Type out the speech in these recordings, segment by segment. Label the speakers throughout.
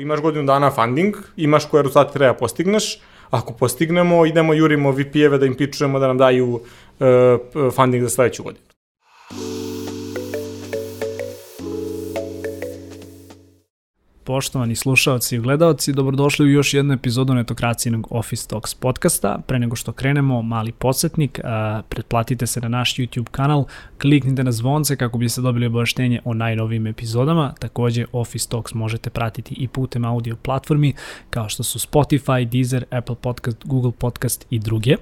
Speaker 1: Imaš godinu dana funding, imaš koje rezultate treba postigneš, ako postignemo, idemo, jurimo VP-eve da im pičujemo da nam daju uh, funding za sledeću godinu.
Speaker 2: Poštovani slušalci i gledalci, dobrodošli u još jednu epizodu netokracijenog Office Talks podcasta. Pre nego što krenemo, mali podsjetnik, pretplatite se na naš YouTube kanal, kliknite na zvonce kako biste dobili obaštenje o najnovijim epizodama. Takođe, Office Talks možete pratiti i putem audio platformi kao što su Spotify, Deezer, Apple Podcast, Google Podcast i druge.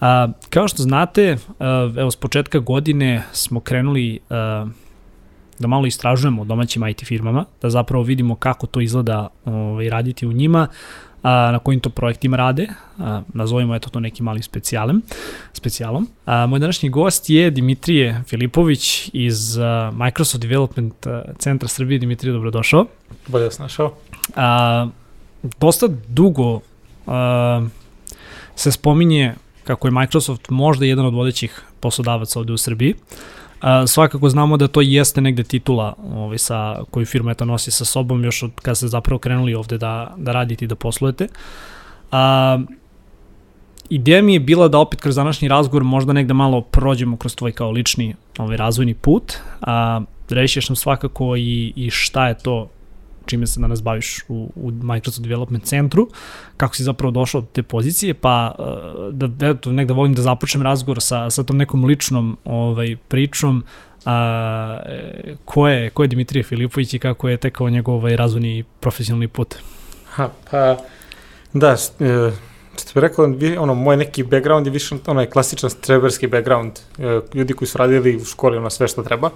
Speaker 2: A, kao što znate, evo s početka godine smo krenuli da malo istražujemo domaćim IT firmama, da zapravo vidimo kako to izgleda ovaj, raditi u njima, a, na kojim to projektima rade, a, nazovimo eto to nekim malim specijalem, specijalom. A, moj današnji gost je Dimitrije Filipović iz a, Microsoft Development Centra Srbije. Dimitrije, dobrodošao.
Speaker 1: Bolje vas našao.
Speaker 2: A, dosta dugo a, se spominje kako je Microsoft možda jedan od vodećih poslodavaca ovde u Srbiji. A, svakako znamo da to jeste negde titula ovaj, sa, koju firma eto nosi sa sobom još od kada ste zapravo krenuli ovde da, da radite i da poslujete. A, ideja mi je bila da opet kroz današnji razgovor možda negde malo prođemo kroz tvoj kao lični ovaj, razvojni put. A, rešiš nam svakako i, i šta je to čime se danas baviš u, u Microsoft Development Centru, kako si zapravo došao do te pozicije, pa uh, da eto, negde volim da započnem razgovor sa, sa tom nekom ličnom ovaj, pričom, a, ko, je, ko je Dimitrije Filipović i kako je tekao njegov ovaj, razvojni profesionalni put?
Speaker 1: Ha, pa, da, e, što bih rekao, ono, moj neki background je više onaj klasičan streberski background, ljudi koji su radili u školi ono sve što treba,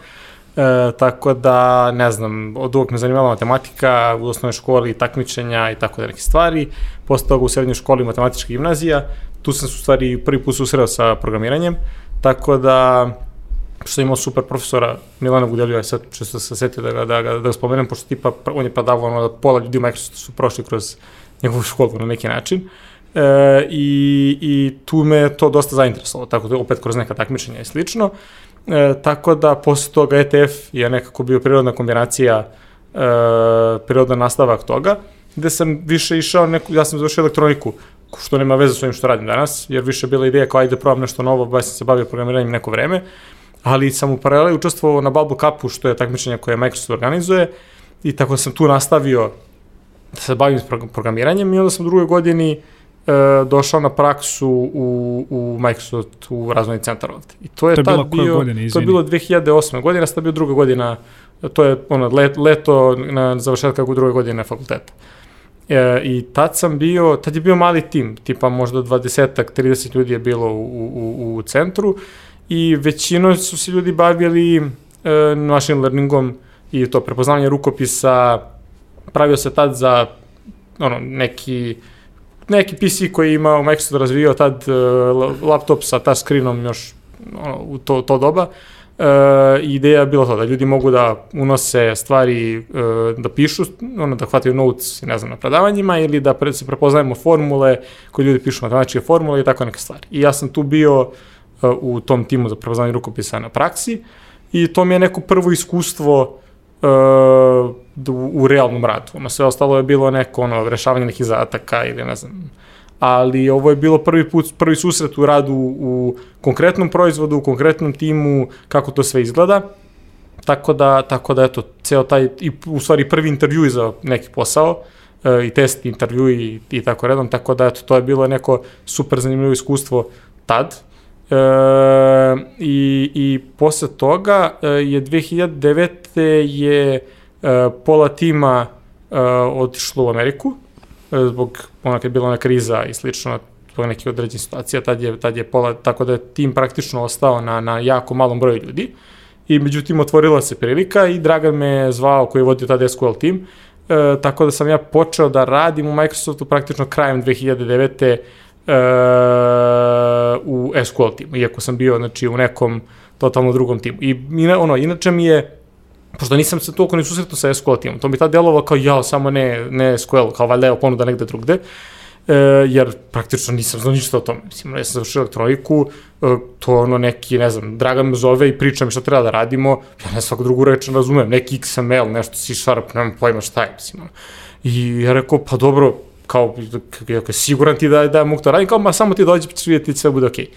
Speaker 1: E, tako da, ne znam, od uvek me zanimala matematika, u osnovnoj školi takmičenja i tako da neke stvari. Posle toga u srednjoj školi matematička gimnazija, tu sam se u stvari prvi put susreo sa programiranjem, tako da što sam imao super profesora Milana Gudelju, aj sad sam se setio da ga, da, ga, da ga spomenem, pošto tipa on je predavao ono da pola ljudi u Microsoftu su prošli kroz njegovu školu na neki način. E, i, I tu me to dosta zainteresovalo, tako da opet kroz neka takmičenja i slično. Tako da posle toga ETF je nekako bio prirodna kombinacija, e, prirodan nastavak toga, gde sam više išao, neku, ja sam završio elektroniku, što nema veze s ovim što radim danas, jer više bila ideja kao ajde probam nešto novo, baš sam se bavio programiranjem neko vreme, ali sam u paraleli učestvovao na Bubble Cupu, što je takmičenje koje Microsoft organizuje, i tako sam tu nastavio da se bavim s programiranjem i onda sam u drugoj godini e, došao na praksu u, u Microsoft u razvojni centar ovde. I to je,
Speaker 2: to je
Speaker 1: tad bio,
Speaker 2: godine,
Speaker 1: to je bilo 2008. godina, sada bio druga godina, to je ono, let, leto na završetka druge godine fakulteta. E, I tad sam bio, tad je bio mali tim, tipa možda 20-ak, 30 ljudi je bilo u, u, u centru i većino su se ljudi bavili e, machine learningom i to prepoznavanje rukopisa, pravio se tad za ono, neki neki PC koji je imao Microsoft razvio tad uh, laptop sa touchscreenom još ono, u to, to doba, uh, ideja je bila to da ljudi mogu da unose stvari, uh, da pišu, ono, da hvataju notes, ne znam, na predavanjima ili da pre, se prepoznajemo formule koje ljudi pišu matematičke formule i tako neke stvari. I ja sam tu bio uh, u tom timu za prepoznavanje rukopisa na praksi i to mi je neko prvo iskustvo u, u realnom radu. Ono sve ostalo je bilo neko ono, rešavanje nekih zadataka ili ne znam. Ali ovo je bilo prvi put, prvi susret u radu u konkretnom proizvodu, u konkretnom timu, kako to sve izgleda. Tako da, tako da eto, ceo taj, i u stvari prvi intervju za neki posao, uh, i test intervju i, i tako redom, tako da eto, to je bilo neko super zanimljivo iskustvo tad. E, i, I posle toga e, je 2009. je e, pola tima e, otišlo u Ameriku, zbog ona kad je bila ona kriza i slično, zbog nekih određenih situacija, tad je, tad je pola, tako da je tim praktično ostao na, na jako malom broju ljudi. I međutim, otvorila se prilika i Dragan me zvao koji je vodio tada SQL tim, e, tako da sam ja počeo da radim u Microsoftu praktično krajem 2009 uh, u SQL timu, iako sam bio znači, u nekom totalno drugom timu. I ono, inače mi je pošto nisam se toliko ni susretao sa SQL timom, to mi ta delovalo kao ja, samo ne, ne SQL, kao valjda evo ponuda negde drugde, e, jer praktično nisam znao ništa o tome. Mislim, ja sam završio elektroniku, e, to ono neki, ne znam, Dragan me zove i priča mi šta treba da radimo, ja ne svaku drugu reč ne razumem, neki XML, nešto C Sharp, nemam pojma šta je, mislim, ono. I ja rekao, pa dobro, kao, kao siguran ti da, da mogu to raditi, kao, ma samo ti dođi, ćeš vidjeti, sve bude okej. Okay.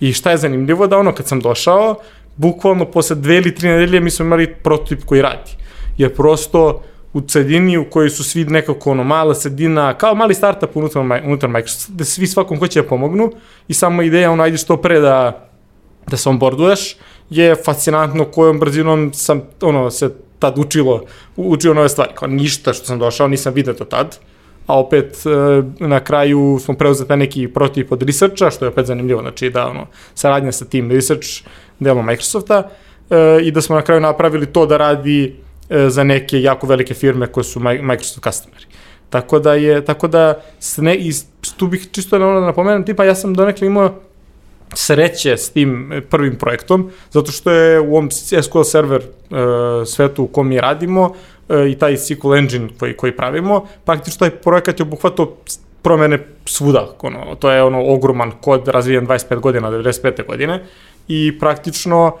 Speaker 1: I šta je zanimljivo, da ono, kad sam došao, bukvalno posle dve ili tri nedelje mi smo imali prototip koji radi. Jer prosto, u sredini u kojoj su svi nekako ono mala sredina, kao mali startup unutar, unutar Microsoft, da svi svakom hoće da pomognu i samo ideja ono ajde što pre da, da se onboarduješ je fascinantno kojom brzinom sam ono se tad učilo, učio nove stvari. Kao ništa što sam došao, nisam vidio to tad. A opet e, na kraju smo preuzeti neki prototip od researcha, što je opet zanimljivo, znači da ono, saradnja sa tim research delom Microsofta e, i da smo na kraju napravili to da radi E, za neke jako velike firme koje su Microsoft customeri. Tako da je, tako da s ne, i tu bih čisto da napomenem, tipa ja sam donekle imao sreće s tim prvim projektom, zato što je u ovom SQL server uh, svetu u kom mi radimo i taj SQL engine koji, koji pravimo, praktično taj projekat je obuhvatao promene svuda, ono, to je ono ogroman kod razvijen 25 godina, 95. godine i praktično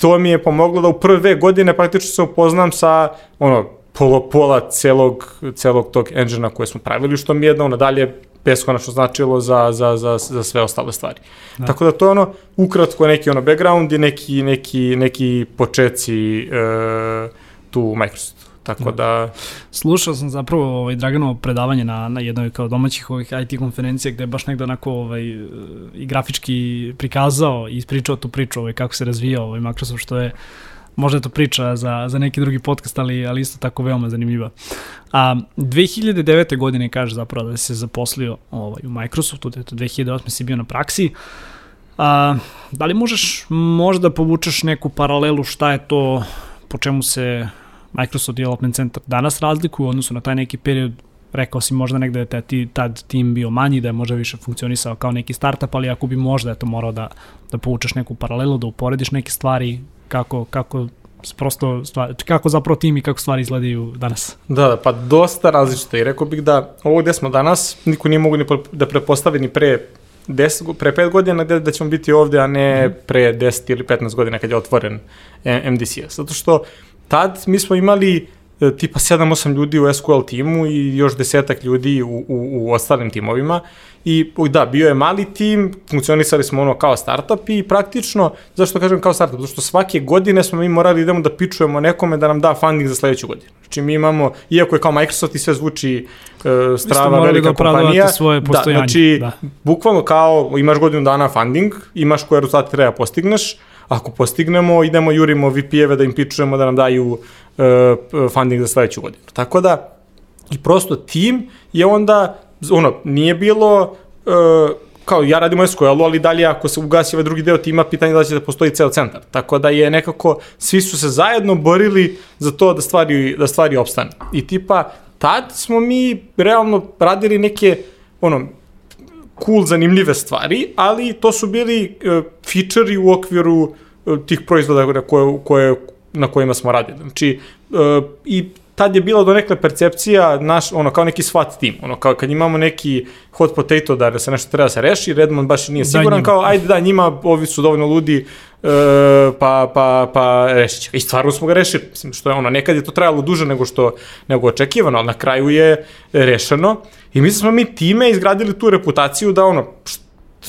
Speaker 1: to mi je pomoglo da u prve dve godine praktično se upoznam sa ono, pola, pola celog, celog tog engine koje smo pravili, što mi je jedno ono dalje beskonačno značilo za, za, za, za sve ostale stvari. Da. Tako da to je ono, ukratko neki ono background i neki, neki, neki počeci e, tu Microsoft. Tako da...
Speaker 2: Slušao sam zapravo ovaj, Draganovo predavanje na, na jednoj kao domaćih ovih IT konferencija gde je baš negde onako ovaj, i grafički prikazao i ispričao tu priču ovaj, kako se razvijao ovaj Microsoft, što je možda je to priča za, za neki drugi podcast, ali, ali isto tako veoma zanimljiva. A, 2009. godine kaže zapravo da se zaposlio ovaj, u Microsoftu, da je to 2008. si bio na praksi. A, da li možeš možda povučeš neku paralelu šta je to, po čemu se Microsoft Development Center danas razlikuju u odnosu na taj neki period rekao si možda negde da je ti, tad tim bio manji, da je možda više funkcionisao kao neki startup, ali ako bi možda eto morao da, da povučeš neku paralelu, da uporediš neke stvari, kako, kako prosto stvari, kako zapravo tim i kako stvari izgledaju danas.
Speaker 1: Da, da, pa dosta različito i rekao bih da ovo gde smo danas, niko nije mogu ni da prepostavi ni pre 10, pre 5 godina gde da ćemo biti ovde, a ne mhm. pre 10 ili 15 godina kad je otvoren MDCS. Zato što tad mi smo imali e, tipa 7-8 ljudi u SQL timu i još desetak ljudi u, u, u ostalim timovima i da, bio je mali tim, funkcionisali smo ono kao startup i praktično, zašto kažem kao startup? Zato što svake godine smo mi morali idemo da pičujemo nekome da nam da funding za sledeću godinu. Znači mi imamo, iako je kao Microsoft i sve zvuči uh, strava, velika da kompanija,
Speaker 2: svoje da,
Speaker 1: znači da. bukvalno kao imaš godinu dana funding, imaš koje rezultate treba postigneš, Ako postignemo, idemo, jurimo VP-eve da im pičujemo da nam daju uh, funding za sledeću godinu. Tako da, i prosto tim je onda, ono, nije bilo, uh, kao ja radim u SQL-u, ali dalje ako se ugasi ovaj drugi deo tima, pitanje da će da postoji ceo centar. Tako da je nekako, svi su se zajedno borili za to da stvari, da stvari opstane. I tipa, tad smo mi realno radili neke, ono, cool, zanimljive stvari, ali to su bili uh, feature u okviru uh, tih proizvoda na, koje, koje, na kojima smo radili. Znači, uh, i tad je bila do nekle percepcija naš, ono, kao neki SWAT tim, ono, kao kad imamo neki hot potato da se nešto treba da se reši, Redmond baš nije siguran, kao, ajde da, njima, ovi su dovoljno ludi, uh, pa, pa, pa rešit će. I stvarno smo ga rešili, mislim, što je ono, nekad je to trajalo duže nego što, nego očekivano, ali na kraju je rešeno. I mislim smo mi time izgradili tu reputaciju da ono,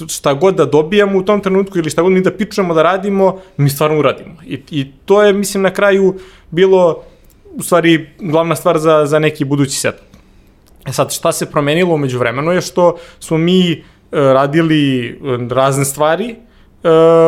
Speaker 1: šta god da dobijamo u tom trenutku ili šta god mi da pičujemo da radimo, mi stvarno uradimo. I, I to je, mislim, na kraju bilo, u stvari, glavna stvar za, za neki budući set. E sad, šta se promenilo umeđu vremenu je što smo mi uh, radili e, razne stvari,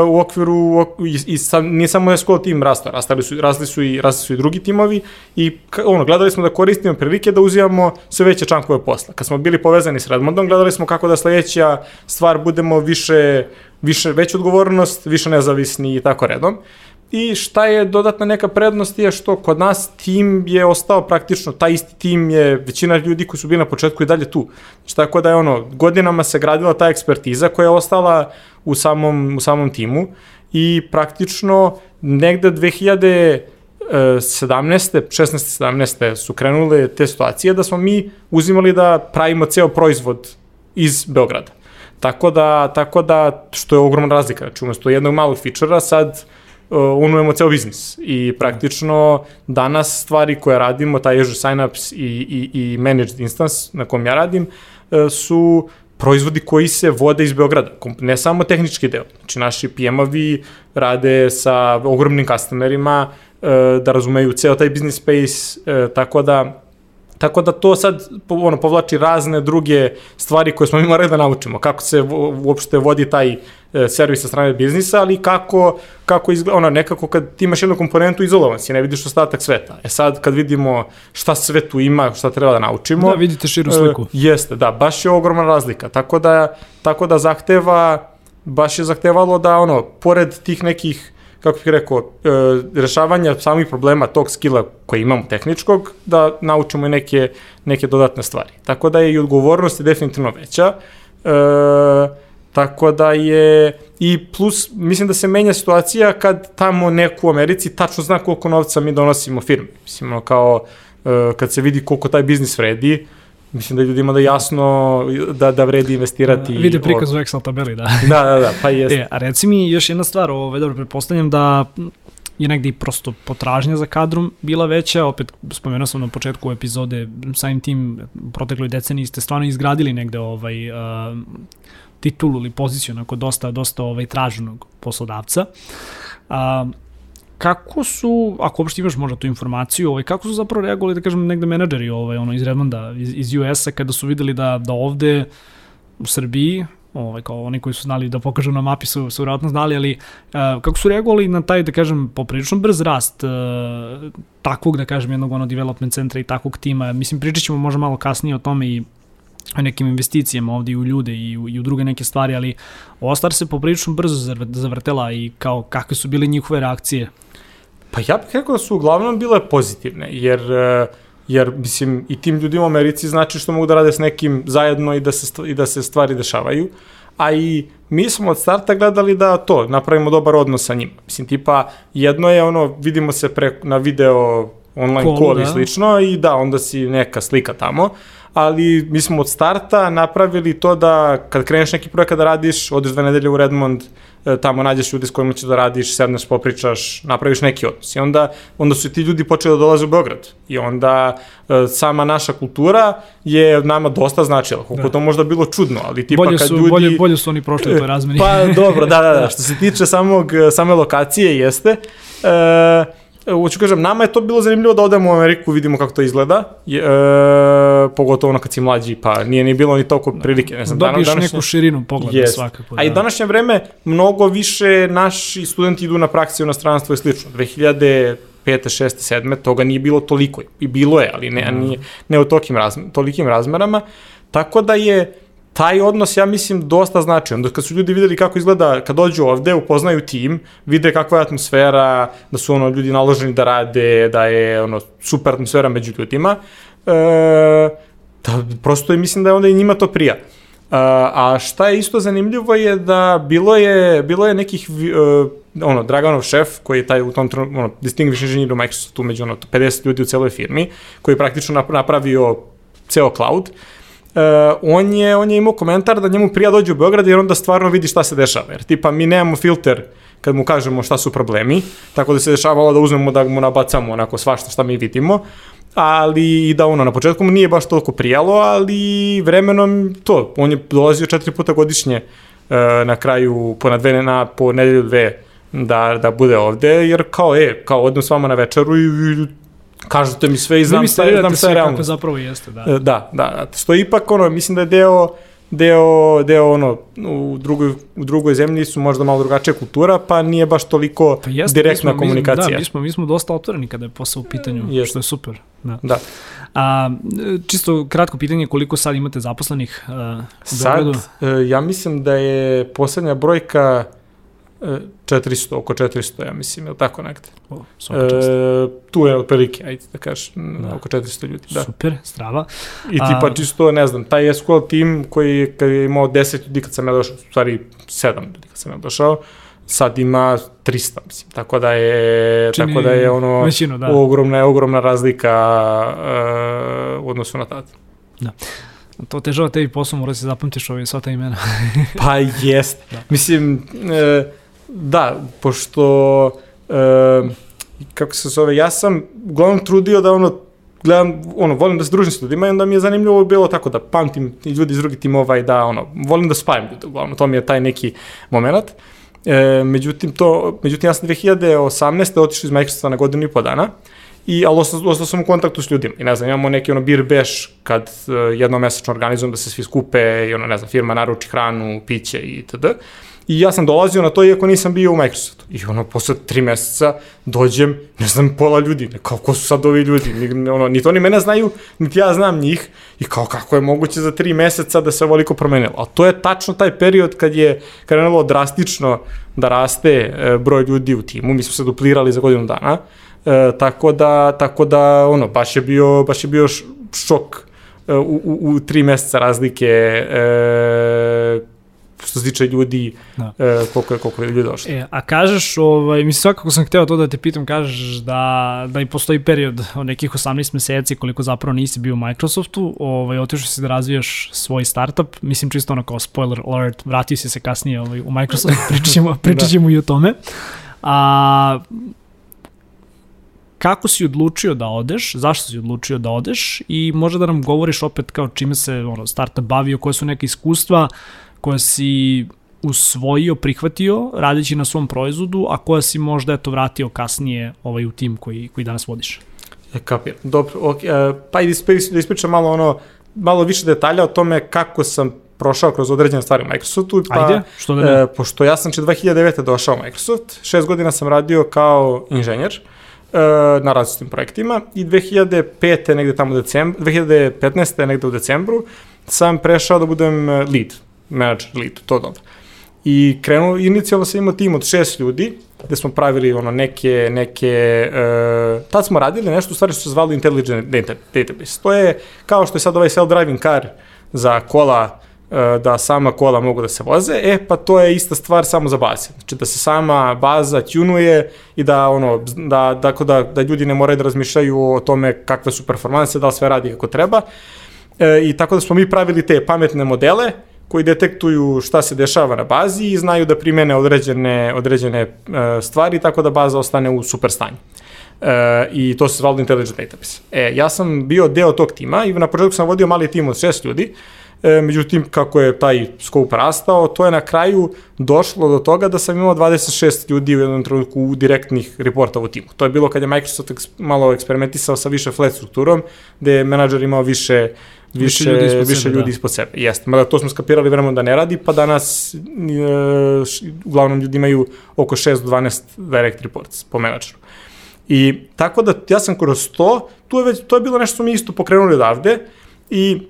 Speaker 1: u okviru i, i sam, nije samo SQL tim rastao, rastali su, rasli su i rasli su i drugi timovi i ono gledali smo da koristimo prilike da uzimamo sve veće čankove posla. Kad smo bili povezani s Redmondom, gledali smo kako da sledeća stvar budemo više više veću odgovornost, više nezavisni i tako redom. I šta je dodatna neka prednost je što kod nas tim je ostao praktično, taj isti tim je većina ljudi koji su bili na početku i dalje tu. Znači tako da je ono, godinama se gradila ta ekspertiza koja je ostala u samom, u samom timu i praktično negde 2017. 16. 17. su krenule te situacije da smo mi uzimali da pravimo ceo proizvod iz Beograda. Tako da, tako da, što je ogromna razlika. Znači, umesto jednog malog fičera, sad unujemo ceo biznis i praktično danas stvari koje radimo, taj Azure Synapse i, i, i Managed Instance na kom ja radim, e, su proizvodi koji se vode iz Beograda, ne samo tehnički deo. Znači, naši PM-ovi rade sa ogromnim customerima, e, da razumeju ceo taj business space, tako da Tako da to sad ono, povlači razne druge stvari koje smo mi morali da naučimo. Kako se uopšte vodi taj e, servis sa strane biznisa, ali kako, kako izgleda, ono, nekako kad ti imaš jednu komponentu izolovan si, ne vidiš ostatak sveta. E sad kad vidimo šta sve tu ima, šta treba da naučimo.
Speaker 2: Da, vidite širu sliku. E,
Speaker 1: jeste, da, baš je ogromna razlika. Tako da, tako da zahteva, baš je zahtevalo da, ono, pored tih nekih kako bih rekao, e, rešavanja samih problema tog skila koji imamo tehničkog, da naučimo i neke, neke dodatne stvari. Tako da je i odgovornost je definitivno veća. E, tako da je i plus mislim da se menja situacija kad tamo neko u Americi tačno zna koliko novca mi donosimo firmi. Mislim kao e, kad se vidi koliko taj biznis vredi, Mislim da ljudima da jasno da, da vredi investirati.
Speaker 2: Vide prikaz u Excel tabeli, da.
Speaker 1: da, da, da, pa jeste.
Speaker 2: E, a reci mi još jedna stvar, ovaj, dobro, pretpostavljam da je negde i prosto potražnja za kadrom bila veća, opet spomenuo sam na početku epizode, samim tim u protekloj deceniji ste stvarno izgradili negde ovaj, uh, titulu ili poziciju onako dosta, dosta ovaj, traženog poslodavca. Uh, kako su, ako uopšte imaš možda tu informaciju, ovaj, kako su zapravo reagovali, da kažem, negde menadžeri ovaj, ono, iz Redmonda, iz, iz US-a, kada su videli da, da ovde u Srbiji, ovaj, kao oni koji su znali da pokažu na mapi su, su vjerojatno znali, ali uh, kako su reagovali na taj, da kažem, poprilično brz rast uh, takvog, da kažem, jednog ono development centra i takvog tima. Mislim, pričat ćemo možda malo kasnije o tome i o nekim investicijama ovde i u ljude i u, i u druge neke stvari, ali ova stvar se poprilično brzo zavrtela i kao kakve su bile njihove reakcije
Speaker 1: Pa ja bih rekao da su uglavnom bile pozitivne, jer, e, jer mislim, i tim ljudima u Americi znači što mogu da rade s nekim zajedno i da se, i da se stvari dešavaju, a i mi smo od starta gledali da to, napravimo dobar odnos sa njima. Mislim, tipa, jedno je ono, vidimo se pre, na video online call, call i da. slično i da, onda si neka slika tamo, ali mi smo od starta napravili to da kad kreneš neki projekat da radiš, odeš dve nedelje u Redmond, tamo nađeš ljudi s kojima ćeš da radiš, sedneš, popričaš, napraviš neki odnos. I onda, onda su ti ljudi počeli da dolaze u Beograd. I onda e, sama naša kultura je nama dosta značila. Koliko da. to možda bilo čudno, ali tipa
Speaker 2: bolje
Speaker 1: kad
Speaker 2: su,
Speaker 1: ljudi...
Speaker 2: Bolje, bolje su oni prošli u toj razmeni.
Speaker 1: Pa dobro, da, da, da. Što se tiče samog, same lokacije, jeste. E, hoću kažem, nama je to bilo zanimljivo da odemo u Ameriku, vidimo kako to izgleda, je, e, pogotovo ono kad si mlađi, pa nije ni bilo ni toliko prilike. Ne
Speaker 2: znam, Dobiješ današnje, neku širinu pogleda jest. svakako.
Speaker 1: Da. A i da. današnje vreme mnogo više naši studenti idu na praksi u inostranstvo i slično. 2000 5. 6. 7. toga nije bilo toliko. I bilo je, ali ne, mm. nije, ne u tokim razmer, tolikim razmerama. Tako da je taj odnos, ja mislim, dosta znači. Onda kad su ljudi videli kako izgleda, kad dođu ovde, upoznaju tim, vide kakva je atmosfera, da su ono ljudi naloženi da rade, da je ono super atmosfera među ljudima, e, da prosto mislim da je onda i njima to prija. E, a šta je isto zanimljivo je da bilo je, bilo je nekih, uh, ono, Draganov šef, koji je taj u tom trenutku, ono, distinguished engineer u Microsoftu, među ono, 50 ljudi u celoj firmi, koji je praktično napravio ceo cloud, uh, Uh, on, je, on je imao komentar da njemu prija dođe u Beograd jer onda stvarno vidi šta se dešava. Jer tipa mi nemamo filter kad mu kažemo šta su problemi, tako da se dešavalo da uzmemo da mu nabacamo onako svašta šta mi vidimo, ali i da ono, na početku mu nije baš toliko prijalo, ali vremenom to, on je dolazio četiri puta godišnje uh, na kraju, po, na dve, na, po nedelju dve, da, da bude ovde, jer kao, e, kao odem s vama na večeru i kažete mi sve i znam, šta, znam šta je realno. Kako
Speaker 2: zapravo jeste, da.
Speaker 1: E, da, da, što ipak ono, mislim da je deo, deo, deo ono, u drugoj, u drugoj zemlji su možda malo drugačija kultura, pa nije baš toliko pa jeste, direktna mi smo, komunikacija.
Speaker 2: Mi, da, mi smo, mi smo dosta otvoreni kada je posao u pitanju, jeste. što je super. Da.
Speaker 1: da.
Speaker 2: A, čisto kratko pitanje, koliko sad imate zaposlenih uh, u Beogradu?
Speaker 1: Sad, uh, ja mislim da je poslednja brojka 400, oko 400, ja mislim, je tako nekde? O, e, tu je otprilike, ajde da kažeš, da. oko 400 ljudi. Da.
Speaker 2: Super, strava.
Speaker 1: I tipa A, čisto, ne znam, taj SQL tim koji kad je imao 10 ljudi kad sam ja došao, u stvari 7 ljudi kad sam ja došao, sad ima 300, mislim, tako da je, Čini tako da je ono, većinu, da. ogromna, ogromna razlika uh, u odnosu na tada.
Speaker 2: Da. To težava tebi posao, mora da se zapamtiš ove sva ta imena.
Speaker 1: pa jest. Da. Mislim, e, da, pošto e, kako se zove, ja sam uglavnom trudio da ono, gledam, ono, volim da se družim s ljudima i onda mi je zanimljivo bilo tako da pamtim ljudi iz drugih timova i da, ono, volim da spajam ljude, uglavnom, to mi je taj neki moment. E, međutim, to, međutim, ja sam 2018. otišao iz Microsofta na godinu i po dana i, ali ostao, sam u kontaktu s ljudima. I ne znam, imamo neki ono beer bash kad uh, jednom mesečno organizujem da se svi skupe i ono, ne znam, firma naruči hranu, piće i td. I ja sam dolazio na to iako nisam bio u Microsoftu. I ono, posle tri meseca dođem, ne znam, pola ljudi, kao ko su sad ovi ljudi, ni, ono, niti oni mene znaju, niti ja znam njih. I kao kako je moguće za tri meseca da se ovoliko promenilo. A to je tačno taj period kad je krenulo drastično da raste e, broj ljudi u timu. Mi smo se duplirali za godinu dana. E, tako da, tako da, ono, baš je bio, baš je bio šok e, u, u, u tri meseca razlike e, što se tiče ljudi, da. e, koliko, je, koliko je ljudi došlo.
Speaker 2: E, a kažeš, ovaj, mislim, svakako sam hteo to da te pitam, kažeš da, da i postoji period od nekih 18 meseci koliko zapravo nisi bio u Microsoftu, ovaj, otišao si da razvijaš svoj startup, mislim čisto ono kao spoiler alert, vratio si se kasnije ovaj, u Microsoft, pričat ćemo, pričat ćemo da. i o tome. A, kako si odlučio da odeš, zašto si odlučio da odeš i možda da nam govoriš opet kao čime se ono, startup bavio, koje su neke iskustva koja si usvojio, prihvatio, radeći na svom proizvodu, a koja si možda eto vratio kasnije ovaj, u tim koji, koji danas vodiš?
Speaker 1: E, kapir. Dobro, okay, uh, pa i da ispričam malo ono, malo više detalja o tome kako sam prošao kroz određene stvari u Microsoftu.
Speaker 2: Pa, Ajde, što da ne?
Speaker 1: E, pošto ja sam če 2009. došao u Microsoft, šest godina sam radio kao inženjer e, na različitim projektima i 2005. negde tamo u decembru, 2015. negde u decembru sam prešao da budem lead menadžer lead, to dobro. I krenuo, inicijalno sam imao tim od šest ljudi, gde smo pravili ono neke, neke, uh, tad smo radili nešto u stvari što se zvalo Intelligent data, Database. To je kao što je sad ovaj self-driving car za kola, uh, da sama kola mogu da se voze, e pa to je ista stvar samo za baze. Znači da se sama baza tunuje i da ono, da, da, da, da ljudi ne moraju da razmišljaju o tome kakve su performanse, da li sve radi kako treba. E, I tako da smo mi pravili te pametne modele, koji detektuju šta se dešava na bazi i znaju da primene određene, određene uh, stvari tako da baza ostane u super stanju. Uh, I to se zvalo Intelligent Database. E, ja sam bio deo tog tima i na početku sam vodio mali tim od šest ljudi, E, međutim, kako je taj scope rastao, to je na kraju došlo do toga da sam imao 26 ljudi u jednom trenutku u direktnih reporta u timu. To je bilo kad je Microsoft malo eksperimentisao sa više flat strukturom, gde je menadžer imao više više, više ljudi ispod više sebe. Ljudi da. ispod sebe. Jeste, mada to smo skapirali vremenom da ne radi, pa danas e, uglavnom ljudi imaju oko 6 do 12 direct reports po menadžeru. I tako da ja sam kroz to, tu je već, to je bilo nešto što mi isto pokrenuli odavde i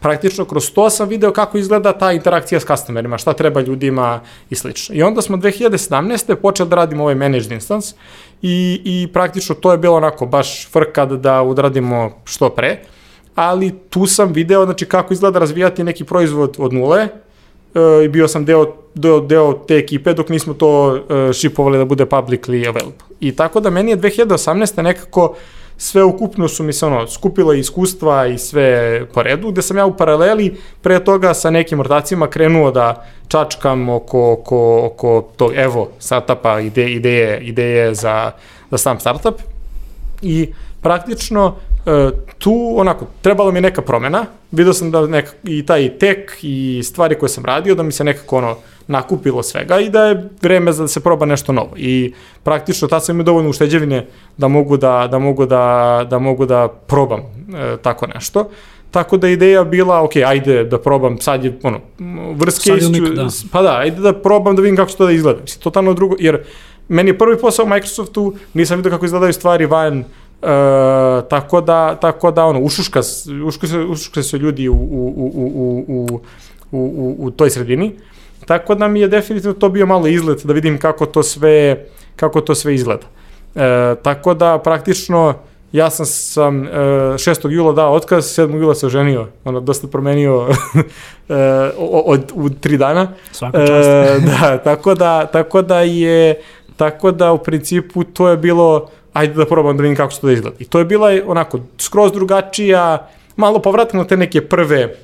Speaker 1: praktično kroz to sam video kako izgleda ta interakcija s customerima, šta treba ljudima i slično. I onda smo 2017. počeli da radimo ovaj managed instance i, i praktično to je bilo onako baš frka da, da odradimo što pre, ali tu sam video znači, kako izgleda razvijati neki proizvod od nule, e, i bio sam deo, deo, deo te ekipe dok nismo to e, šipovali da bude publicly available. I tako da meni je 2018. nekako sve ukupno su mi se ono, skupila iskustva i sve po redu, gde sam ja u paraleli pre toga sa nekim ortacima krenuo da čačkam oko, oko, oko tog evo startupa, ide, ideje, ideje za, za sam startup i praktično e, tu onako, trebalo mi neka promena, vidio sam da neka, i taj tek i stvari koje sam radio, da mi se nekako ono, nakupilo svega i da je vreme za da se proba nešto novo. I praktično tad sam imao dovoljno ušteđevine da mogu da, da, mogu da, da, mogu da probam e, tako nešto. Tako da ideja bila, ok, ajde da probam, sad je, ono, ću, da. pa da, ajde da probam da vidim kako će to da izgleda. Mislim, totalno drugo, jer meni je prvi posao u Microsoftu, nisam vidio kako izgledaju stvari van, Uh, tako da, tako da ono, ušuška, ušuška, ušuška se ljudi u, u, u, u, u, u, u, u toj sredini. Tako da mi je definitivno to bio malo izlet da vidim kako to sve, kako to sve izgleda. E, tako da praktično ja sam, sam e, 6. jula dao otkaz, 7. jula se oženio, ono, dosta promenio e, od, u tri dana.
Speaker 2: Svaka čast.
Speaker 1: E, da, tako da, tako da je, tako da u principu to je bilo, ajde da probam da vidim kako će to da izgleda. I to je bila onako skroz drugačija, malo povratno te neke prve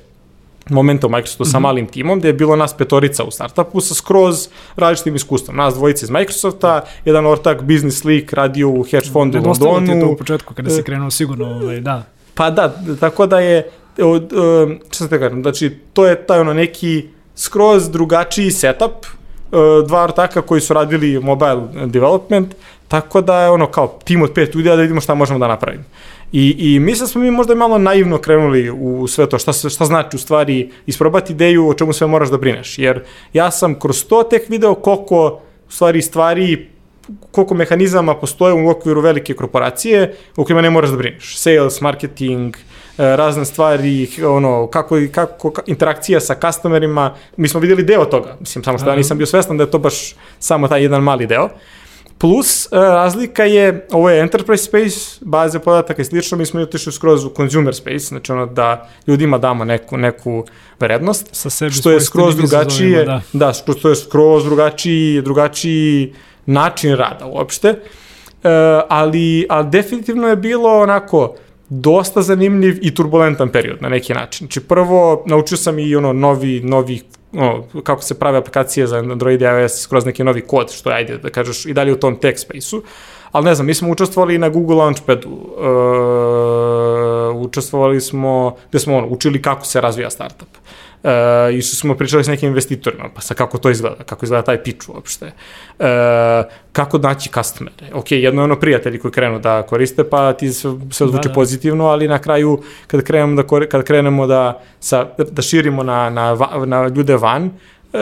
Speaker 1: momenta u Microsoftu mm -hmm. sa malim timom, gde je bilo nas petorica u startupu sa skroz različitim iskustvom. Nas dvojice iz Microsofta, jedan ortak Business League radio u hedge fondu u Londonu.
Speaker 2: Nedostalo ti to u početku kada si krenuo sigurno, ovaj, da.
Speaker 1: Pa da, tako da je, od, um, šta te kažem, znači to je taj ono neki skroz drugačiji setup, uh, dva ortaka koji su radili mobile development, tako da je ono kao tim od pet ljudi, da vidimo šta možemo da napravimo. I, i mislim da smo mi možda malo naivno krenuli u sve to, šta, šta znači u stvari isprobati ideju o čemu sve moraš da brineš. Jer ja sam kroz to tek video koliko u stvari stvari koliko mehanizama postoje u okviru velike korporacije u kojima ne moraš da brineš. Sales, marketing, e, razne stvari, ono, kako, kako interakcija sa customerima, mi smo videli deo toga, mislim, samo što ja nisam bio svestan da je to baš samo taj jedan mali deo. Plus, e, razlika je, ovo je enterprise space, baze podataka i slično, mi smo otišli skroz u consumer space, znači ono da ljudima damo neku, neku vrednost,
Speaker 2: Sa sebi
Speaker 1: što je skroz drugačije, da. da, što je skroz drugačiji, drugačiji način rada uopšte, e, ali, ali definitivno je bilo onako, dosta zanimljiv i turbulentan period na neki način. Znači prvo naučio sam i ono novi novi ono, kako se prave aplikacije za Android i iOS kroz neki novi kod, što je, ajde da kažeš, i dalje u tom tech space-u. Ali ne znam, mi smo učestvovali na Google Launchpadu, uh, učestvovali smo, gde smo ono, učili kako se razvija startup. Uh, I što smo pričali s nekim investitorima, pa sa kako to izgleda, kako izgleda taj pitch uopšte. Uh, kako naći customere. Ok, jedno je ono prijatelji koji krenu da koriste, pa ti se, se odvuče da, da. pozitivno, ali na kraju kad krenemo da, kad krenemo da, sa, da širimo na, na, na ljude van, e,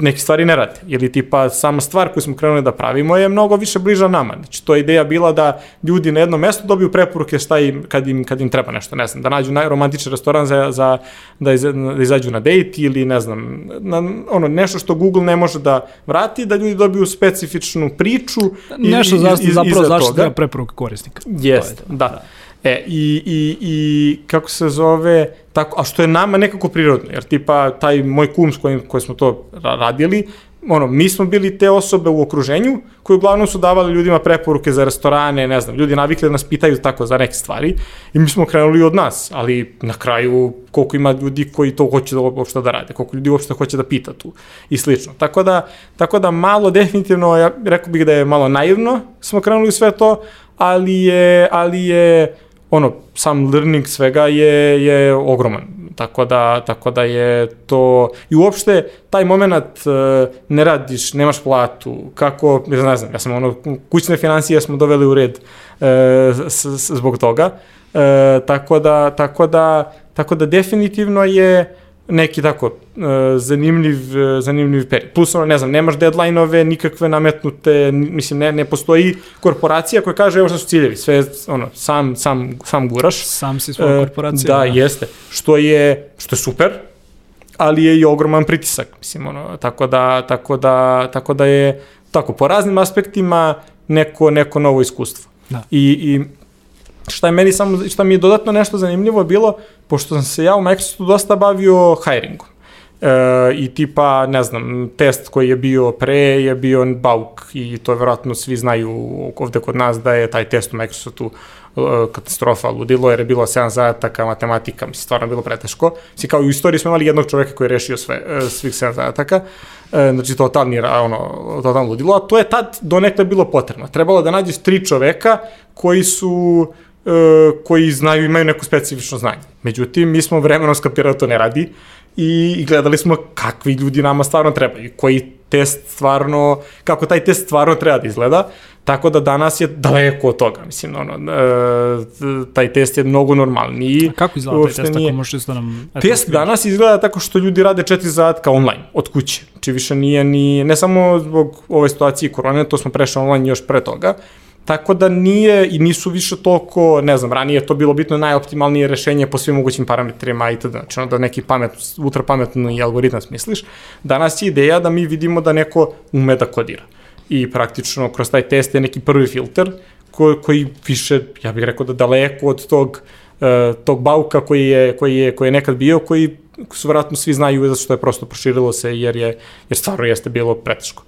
Speaker 1: neke stvari ne rade. Ili tipa sama stvar koju smo krenuli da pravimo je mnogo više bliža nama. Znači to je ideja bila da ljudi na jednom mestu dobiju preporuke šta im, kad im, kad im treba nešto, ne znam, da nađu najromantični restoran za, za da, iz, da izađu na dejt ili ne znam, na, ono, nešto što Google ne može da vrati, da ljudi dobiju specifičnu priču.
Speaker 2: Nešto iz, iz, iz, zapravo zaštita preporuka korisnika.
Speaker 1: Jeste, da. da. E, i, i, i kako se zove, tako, a što je nama nekako prirodno, jer tipa taj moj kum s kojim, koji smo to radili, ono, mi smo bili te osobe u okruženju koji uglavnom su davali ljudima preporuke za restorane, ne znam, ljudi navikli da nas pitaju tako za neke stvari i mi smo krenuli od nas, ali na kraju koliko ima ljudi koji to hoće da uopšte da rade, koliko ljudi uopšte hoće da pita tu i slično. Tako da, tako da malo definitivno, ja rekao bih da je malo naivno smo krenuli sve to, ali je, ali je ono, sam learning svega je, je ogroman. Tako da, tako da je to... I uopšte, taj moment uh, ne radiš, nemaš platu, kako, ne znam, ja sam ono, kućne financije smo doveli u red uh, s, s, zbog toga. Uh, tako da, tako da, tako da definitivno je neki tako uh, zanimljiv, uh, zanimljiv period. Plus, ono, ne znam, nemaš deadline-ove, nikakve nametnute, mislim, ne, ne postoji korporacija koja kaže evo šta su ciljevi, sve, ono, sam, sam, sam guraš.
Speaker 2: Sam si svoja uh, korporacija.
Speaker 1: Da, da, jeste. Što je, što je super, ali je i ogroman pritisak, mislim, ono, tako da, tako da, tako da je, tako, po raznim aspektima neko, neko novo iskustvo. Da. I, i šta je meni samo, šta mi je dodatno nešto zanimljivo bilo, pošto sam se ja u Microsoftu dosta bavio hiringom. E, I tipa, ne znam, test koji je bio pre je bio Bauk i to verovatno svi znaju ovde kod nas da je taj test u Microsoftu e, katastrofa, ludilo, jer je bilo 7 zadataka, matematika, mislim, stvarno bilo preteško. Mislim, kao u istoriji smo imali jednog čoveka koji je rešio sve, e, svih 7 zadataka, e, znači totalni, ono, totalno ludilo, a to je tad donekle bilo potrebno. Trebalo da nađeš tri čoveka koji su koji znaju, imaju neko specifično znanje. Međutim, mi smo vremenom skapirali da to ne radi i gledali smo kakvi ljudi nama stvarno trebaju, koji test stvarno, kako taj test stvarno treba da izgleda, tako da danas je daleko od toga, mislim, ono, e, taj test je mnogo normalniji.
Speaker 2: A kako izgleda taj test, nije... ako možeš da nam...
Speaker 1: Eto, test danas izgleda tako što ljudi rade četiri zadatka online, od kuće, znači više nije ni, ne samo zbog ove situacije korone, to smo prešli online još pre toga, Tako da nije i nisu više toliko, ne znam, ranije je to bilo bitno najoptimalnije rešenje po svim mogućim parametrima itd. Znači da neki pamet, ultra pametni algoritam smisliš. Danas je ideja da mi vidimo da neko ume da kodira. I praktično kroz taj test je neki prvi filter koji, koji više, ja bih rekao da daleko od tog, uh, tog bauka koji je, koji, je, koji je nekad bio, koji su vratno svi znaju zato što je prosto proširilo se jer je, jer stvarno jeste bilo preteško.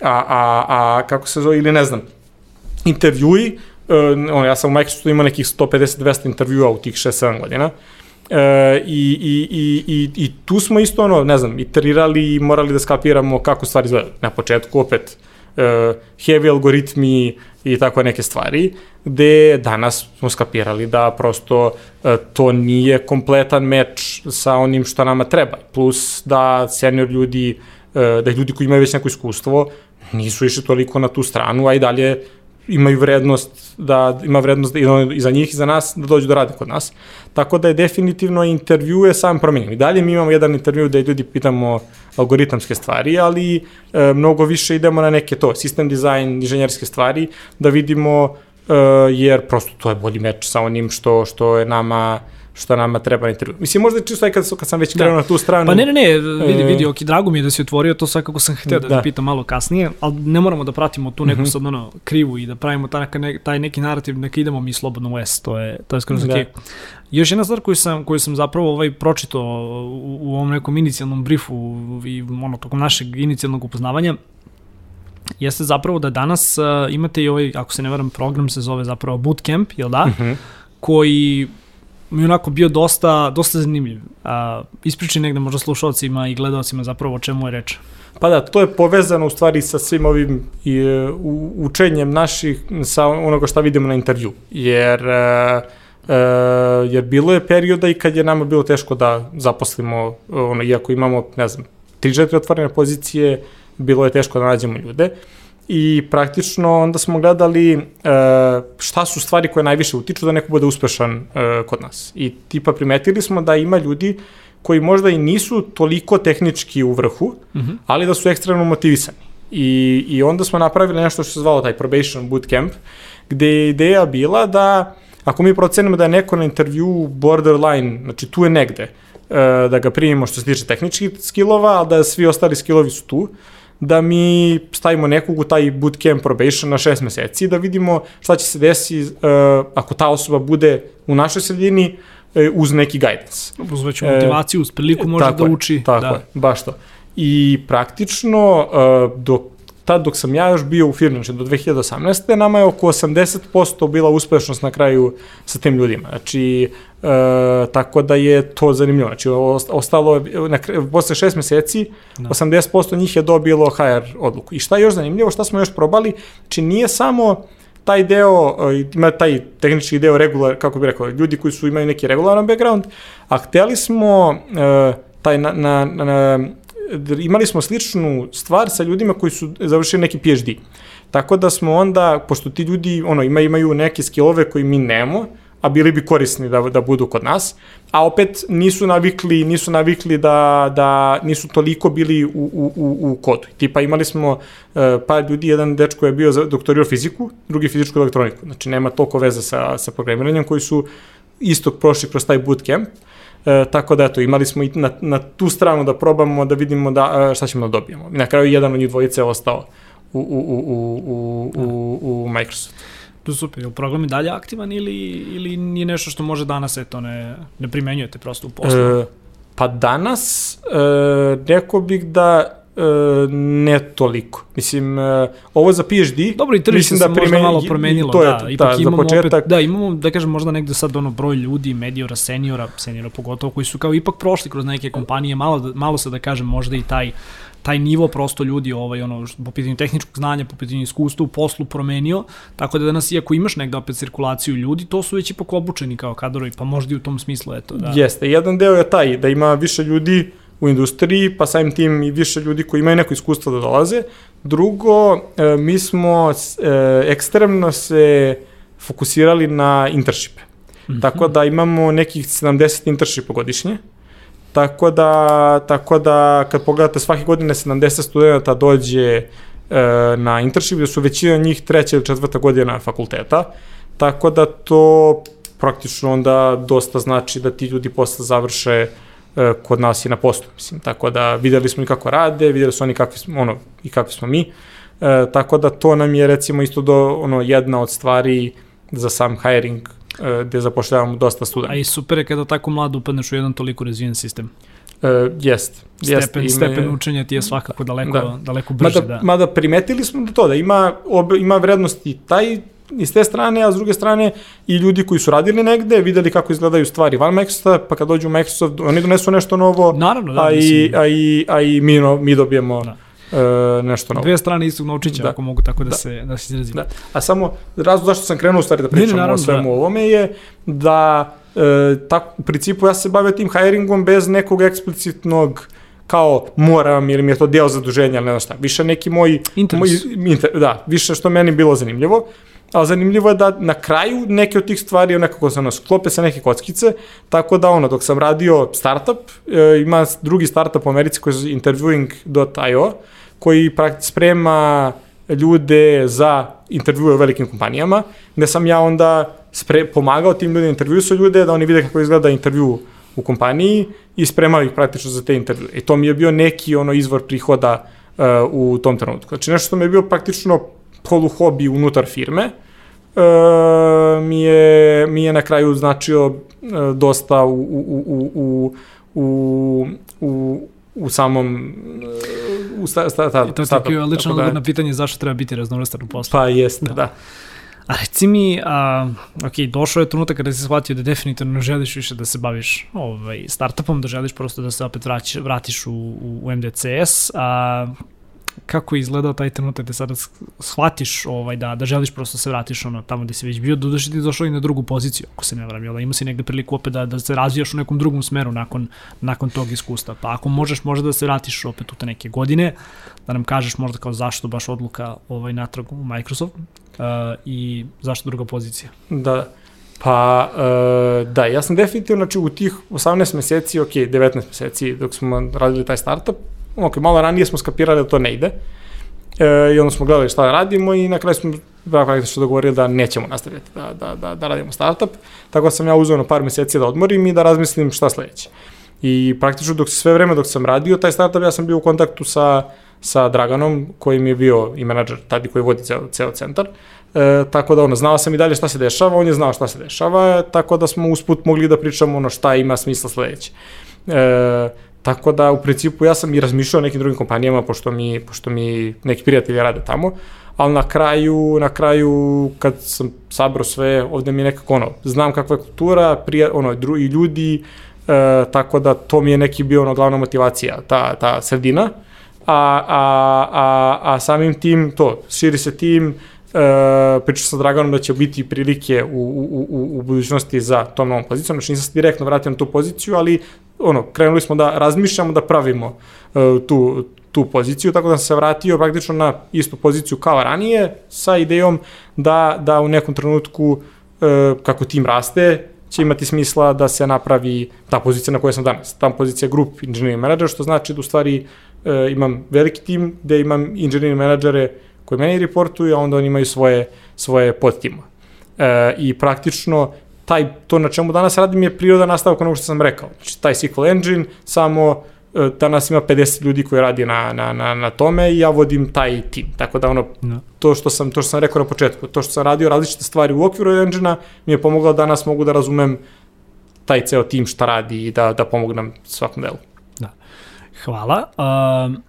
Speaker 1: A, a, a kako se zove, ili ne znam, intervjui, uh, ono, ja sam u Microsoftu imao nekih 150-200 intervjua u tih 6-7 godina, E, i, i, i, i, I tu smo isto, ono, ne znam, iterirali i morali da skapiramo kako stvari izgledaju. Na početku opet, uh, heavy algoritmi i tako neke stvari, gde danas smo skapirali da prosto uh, to nije kompletan meč sa onim što nama treba. Plus da senior ljudi, uh, da ljudi koji imaju već neko iskustvo, nisu išli toliko na tu stranu, a i dalje imaju vrednost da ima vrednost i, i za njih i za nas da dođu da rade kod nas. Tako da je definitivno intervju je sam promenjen. I dalje mi imamo jedan intervju da ljudi pitamo algoritamske stvari, ali e, mnogo više idemo na neke to, sistem dizajn, inženjerske stvari, da vidimo e, jer prosto to je bolji meč sa onim što, što je nama što nama treba na intervju. Mislim, možda čisto aj kad, kad sam već da. krenuo na tu stranu.
Speaker 2: Pa ne, ne, ne, vidi, vidi, ok, drago mi je da si otvorio to svakako sam hteo da, da. te pitam malo kasnije, ali ne moramo da pratimo tu neku mm -hmm. sad ono krivu i da pravimo taj, ne, taj neki narativ, neka idemo mi slobodno u S, to je, to je skoro da. ok. Još jedna stvar koju sam, koju sam zapravo ovaj pročitao u, u ovom nekom inicijalnom briefu i ono, tokom našeg inicijalnog upoznavanja, jeste zapravo da danas uh, imate i ovaj, ako se ne varam, program se zove zapravo Bootcamp, jel da? Mm -hmm. koji mi onako bio dosta, dosta zanimljiv. A, ispričaj negde možda slušalcima i gledalcima zapravo o čemu je reč.
Speaker 1: Pa da, to je povezano u stvari sa svim ovim i, e, u, učenjem naših, sa onoga šta vidimo na intervju. Jer, uh, uh, jer bilo je perioda i kad je nama bilo teško da zaposlimo, ono, iako imamo, ne znam, 3-4 otvorene pozicije, bilo je teško da nađemo ljude. I praktično onda smo gledali uh, šta su stvari koje najviše utiču da neko bude uspešan uh, kod nas. I tipa primetili smo da ima ljudi koji možda i nisu toliko tehnički u vrhu, mm -hmm. ali da su ekstremno motivisani. I, I onda smo napravili nešto što se zvalo taj probation bootcamp, gde je ideja bila da ako mi procenimo da je neko na intervju borderline, znači tu je negde, uh, da ga primimo što se tiče tehničkih skillova, a da svi ostali skillovi su tu, da mi stavimo nekog u taj bootcamp probation na šest meseci, da vidimo šta će se desiti uh, ako ta osoba bude u našoj sredini uh, uz neki guidance.
Speaker 2: Uz veću motivaciju, uz priliku može da uči.
Speaker 1: Tako da. je, baš to. I praktično, uh, dok tad dok sam ja još bio u firmi, znači do 2018. nama je oko 80% bila uspešnost na kraju sa tim ljudima. Znači, e, tako da je to zanimljivo. Znači, ostalo, na, posle šest meseci, no. Da. 80% njih je dobilo HR odluku. I šta je još zanimljivo, šta smo još probali, znači nije samo taj deo, e, ima taj tehnički deo regular, kako bih rekao, ljudi koji su imaju neki regularan background, a hteli smo e, taj na, na, na imali smo sličnu stvar sa ljudima koji su završili neki PhD. Tako da smo onda, pošto ti ljudi ono, ima, imaju neke skillove koji mi nemamo, a bili bi korisni da, da budu kod nas, a opet nisu navikli, nisu navikli da, da nisu toliko bili u, u, u, u kodu. Tipa imali smo uh, par ljudi, jedan dečko je bio doktorio fiziku, drugi fizičku elektroniku, znači nema toliko veze sa, sa programiranjem, koji su istog prošli kroz taj bootcamp, E, tako da eto, imali smo i na, na tu stranu da probamo da vidimo da, e, šta ćemo da dobijemo. I na kraju jedan od njih dvojice je ostao u, u, u, u, u, u, u Microsoft.
Speaker 2: To super, je li program i dalje aktivan ili, ili nije nešto što može danas, eto, ne, ne primenjujete prosto u poslu? E,
Speaker 1: pa danas, e, rekao bih da e, ne toliko. Mislim, e, ovo za PhD...
Speaker 2: Dobro, i tržište da se možda malo promenilo, to je, da, ipak da, imamo početak... opet, da, imamo, da kažem, možda negde sad ono broj ljudi, mediora, seniora, seniora pogotovo, koji su kao ipak prošli kroz neke kompanije, malo, malo se da kažem, možda i taj taj nivo prosto ljudi ovaj ono po pitanju tehničkog znanja, po pitanju iskustva u poslu promenio, tako da danas iako imaš negde opet cirkulaciju ljudi, to su već ipak obučeni kao kadrovi, pa možda i u tom smislu eto da.
Speaker 1: Jeste, jedan deo je taj da ima više ljudi u industriji, pa samim tim i više ljudi koji imaju neko iskustvo da dolaze. Drugo, e, mi smo e, ekstremno se fokusirali na internshipe. Mm -hmm. Tako da imamo nekih 70 internshipa godišnje. Tako da, tako da kad pogledate svake godine 70 studenta dođe e, na internship, gde su većina njih treća ili četvrta godina fakulteta. Tako da to praktično onda dosta znači da ti ljudi posle završe uh, kod nas i na poslu, mislim. Tako da videli smo i kako rade, videli su oni kakvi smo, ono, i kakvi smo mi. E, tako da to nam je recimo isto do, ono, jedna od stvari za sam hiring e, gde zapošljavamo dosta studenta.
Speaker 2: A i super je kada tako mlado upadneš u jedan toliko razvijen sistem.
Speaker 1: Uh, jest,
Speaker 2: stepen, jest, stepen učenja ti je svakako daleko, da. daleko brže.
Speaker 1: Mada, da. mada primetili smo da to, da ima, ob, ima vrednosti taj iz te strane, a s druge strane i ljudi koji su radili negde, videli kako izgledaju stvari van Microsofta, pa kad dođu u Microsoft, oni donesu nešto novo,
Speaker 2: Naravno, da,
Speaker 1: a, i, a, i, a i mi, no, mi dobijemo
Speaker 2: Da.
Speaker 1: e, nešto novo.
Speaker 2: Dve strane istog novčića,
Speaker 1: Da.
Speaker 2: ako mogu tako da,
Speaker 1: Da.
Speaker 2: se, da se izrazim.
Speaker 1: Da. A samo razlog zašto sam krenuo u stvari da
Speaker 2: Ne, ne,
Speaker 1: pričam
Speaker 2: naravno,
Speaker 1: o svemu
Speaker 2: da.
Speaker 1: ovome je da e, tak, u principu ja se bavio tim hiringom bez nekog eksplicitnog kao moram ili mi je to deo zaduženja ili ne znam šta. Više neki moj...
Speaker 2: Interes.
Speaker 1: Moj, inter, da, više što meni bilo zanimljivo. Ali zanimljivo je da na kraju neke od tih stvari nekako se ono sklope sa neke kockice, tako da ono, dok sam radio startup, e, ima drugi startup u Americi koji je interviewing.io, koji praktično sprema ljude za intervjue u velikim kompanijama, gde sam ja onda spre, pomagao tim ljudima intervju su ljude, da oni vide kako izgleda intervju u kompaniji i spremao ih praktično za te intervjue. I to mi je bio neki ono izvor prihoda uh, u tom trenutku. Znači nešto što mi je bio praktično polu hobi unutar firme, uh, mi, je, mi je na kraju značio uh, dosta u, u, u, u, u, u, u samom uh, u sta, sta, sta,
Speaker 2: I to ti je lično
Speaker 1: tako
Speaker 2: odgovor na pitanje zašto treba biti raznovrstan u poslu.
Speaker 1: Pa jeste, da. da.
Speaker 2: A reci mi, a, ok, došao je trenutak kada si shvatio da definitivno ne želiš više da se baviš ovaj, startupom, da želiš prosto da se opet vratiš u, u, u MDCS, a kako je izgledao taj trenutak da sada shvatiš ovaj, da, da želiš prosto se vratiš ono, tamo gde si već bio, doduše ti došao i na drugu poziciju, ako se ne varam, jel da ima si negde priliku opet da, da se razvijaš u nekom drugom smeru nakon, nakon tog iskustva, pa ako možeš možda da se vratiš opet u te neke godine, da nam kažeš možda kao zašto baš odluka ovaj, natrag u Microsoft uh, i zašto druga pozicija.
Speaker 1: Da, pa uh, da, ja sam definitivno, znači u tih 18 meseci, ok, 19 meseci dok smo radili taj startup, ok, malo ranije smo skapirali da to ne ide. E, I onda smo gledali šta da radimo i na kraju smo da, praktično dogovorili da nećemo nastaviti da, da, da, da radimo startup. Tako da sam ja uzeo na par meseci da odmorim i da razmislim šta sledeće. I praktično dok sve vreme dok sam radio taj startup, ja sam bio u kontaktu sa, sa Draganom, koji mi je bio i menadžer tada koji vodi ceo, ceo centar. E, tako da ono, znao sam i dalje šta se dešava, on je znao šta se dešava, tako da smo usput mogli da pričamo ono šta ima smisla sledeće. E, Tako da, u principu, ja sam i razmišljao o nekim drugim kompanijama, pošto mi, pošto mi neki prijatelji rade tamo, ali na kraju, na kraju, kad sam sabrao sve, ovde mi je nekako, ono, znam kakva je kultura, prija, ono, dru, i ljudi, e, tako da to mi je neki bio, ono, glavna motivacija, ta, ta sredina, a, a, a, a samim tim, to, širi se tim, e, pričao sa Draganom da će biti prilike u, u, u, u budućnosti za tom novom pozicijom, znači nisam se direktno vratio na tu poziciju, ali ono, krenuli smo da razmišljamo da pravimo uh, tu, tu poziciju, tako da sam se vratio praktično na istu poziciju kao ranije, sa idejom da, da u nekom trenutku, uh, kako tim raste, će imati smisla da se napravi ta pozicija na kojoj sam danas. Ta pozicija Group Engineering Manager, što znači da u stvari uh, imam veliki tim gde imam engineering menadžere koji meni reportuju, a onda oni imaju svoje, svoje podtima. Uh, I praktično taj, to na čemu danas radim je priroda nastavak onog što sam rekao. Znači, taj SQL engine, samo e, danas ima 50 ljudi koji radi na, na, na, na tome i ja vodim taj tim. Tako da ono,
Speaker 2: No.
Speaker 1: to što sam, to što sam rekao na početku, to što sam radio različite stvari u okviru engine mi je pomoglo da danas mogu da razumem taj ceo tim šta radi i da, da pomognem svakom delu.
Speaker 2: Hvala. Um,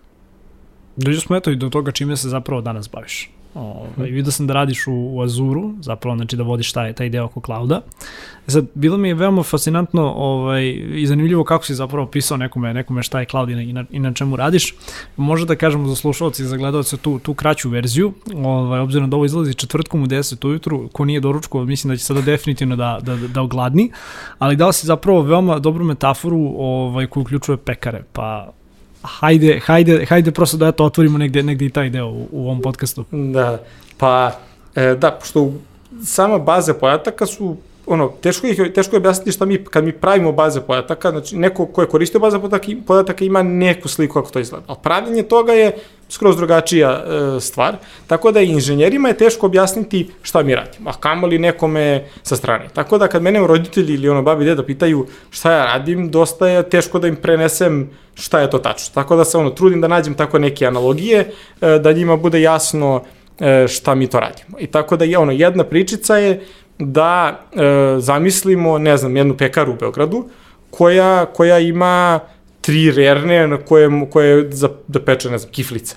Speaker 2: dođe smo eto i do toga čime se zapravo danas baviš. Ovaj, vidio sam da radiš u, u Azuru, zapravo znači da vodiš taj, taj deo oko clouda. Sad, bilo mi je veoma fascinantno ovaj, i zanimljivo kako si zapravo pisao nekome, nekome šta je cloud i na, i na, čemu radiš. Možda da kažemo za slušalci i za gledalce tu, tu kraću verziju, ovaj, obzirom da ovo izlazi četvrtkom u 10 ujutru, ko nije doručko, mislim da će sada definitivno da, da, da ogladni, ali dao si zapravo veoma dobru metaforu ovaj, koju uključuje pekare, pa hajde, hajde, hajde prosto da eto otvorimo negde, negde i taj deo u, u ovom podcastu.
Speaker 1: Da, pa, e, da, pošto sama baze podataka su ono, teško, ih, teško je objasniti šta mi, kad mi pravimo baze podataka, znači neko ko je koristio baze podataka, podataka ima neku sliku kako to izgleda, ali pravljenje toga je skroz drugačija e, stvar, tako da inženjerima je teško objasniti šta mi radimo, a kamoli nekome sa strane. Tako da kad mene roditelji ili ono babi deda pitaju šta ja radim, dosta je teško da im prenesem šta je to tačno. Tako da se ono trudim da nađem tako neke analogije, e, da njima bude jasno e, šta mi to radimo. I tako da je ono, jedna pričica je da e, zamislimo, ne znam, jednu pekaru u Beogradu, koja, koja ima tri rerne na koje, koje za, da peče, ne znam, kiflice.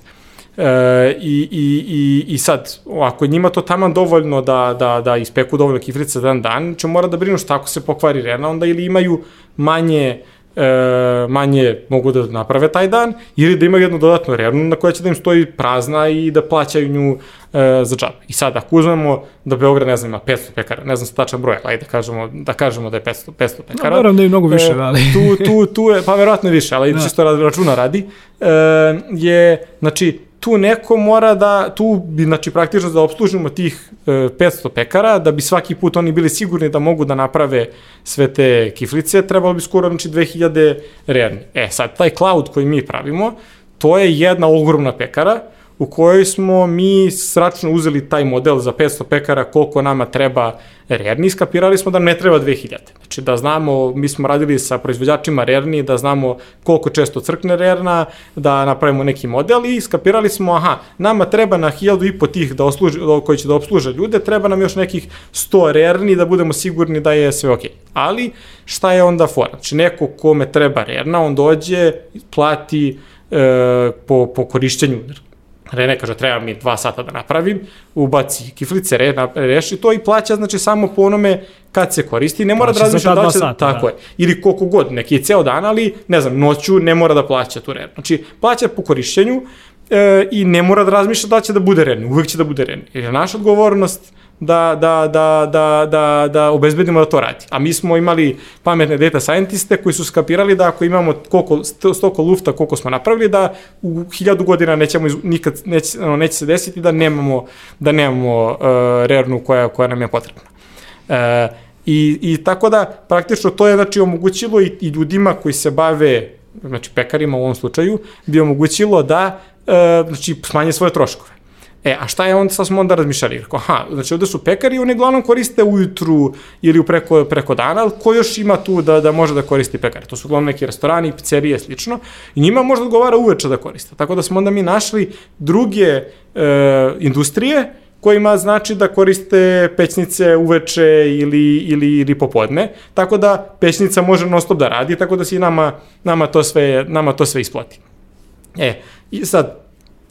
Speaker 1: E, i, i, i, I sad, ako je njima to taman dovoljno da, da, da ispeku dovoljno kifrica dan dan, će mora da brinu šta ako se pokvari rena, onda ili imaju manje e, manje mogu da naprave taj dan, ili da imaju jednu dodatnu rernu na koja će da im stoji prazna i da plaćaju nju e, za džabe. I sad, ako uzmemo da Beograd, ne znam, ima 500 pekara, ne znam sa tačan broj, ajde da kažemo, da kažemo da je 500, 500 pekara. No,
Speaker 2: verujem da je mnogo više, e, ali...
Speaker 1: tu, tu, tu je, pa verovatno više, ali da. čisto računa radi, e, je, znači, tu neko mora da, tu bi, znači, praktično da obslužimo tih e, 500 pekara, da bi svaki put oni bili sigurni da mogu da naprave sve te kiflice, trebalo bi skoro, znači, 2000 rerni. E, sad, taj cloud koji mi pravimo, to je jedna ogromna pekara, u kojoj smo mi sračno uzeli taj model za 500 pekara koliko nama treba rerni, skapirali smo da ne treba 2000. Znači da znamo, mi smo radili sa proizvođačima rerni, da znamo koliko često crkne rerna, da napravimo neki model i skapirali smo, aha, nama treba na 1000 i po tih da osluži, koji će da obsluže ljude, treba nam još nekih 100 rerni da budemo sigurni da je sve okej. Okay. Ali šta je onda fora? Znači neko kome treba rerna, on dođe, plati e, po, po korišćenju Rene kaže, treba mi dva sata da napravim, ubaci kiflice, re, na, reši to i plaća, znači, samo po onome kad se koristi, ne mora da razmišlja da će, sata, tako da. je, ili koliko god, neki je ceo dan, ali, ne znam, noću ne mora da plaća tu red. Znači, plaća po korišćenju e, i ne mora da razmišlja da će da bude red, uvek će da bude red. Jer je naša odgovornost da, da, da, da, da, da obezbedimo da to radi. A mi smo imali pametne data scientiste koji su skapirali da ako imamo koliko, stoko lufta koliko smo napravili, da u hiljadu godina nećemo, nikad, neće, ono, neće se desiti da nemamo, da nemamo uh, rernu koja, koja nam je potrebna. Uh, I, I tako da, praktično to je znači, omogućilo i, i ljudima koji se bave, znači pekarima u ovom slučaju, bi omogućilo da uh, znači, smanje svoje troškove. E, a šta je onda, sad smo onda razmišljali? Rekao, aha, znači ovde su pekari, oni glavnom koriste ujutru ili preko, preko dana, ali ko još ima tu da, da može da koristi pekari? To su uglavnom neki restorani, pizzerije, slično. I njima možda odgovara uveče da koriste. Tako da smo onda mi našli druge e, industrije kojima znači da koriste pećnice uveče ili, ili, ili popodne, tako da pećnica može non stop da radi, tako da se nama, nama, to sve, nama to sve isplati. E, i sad,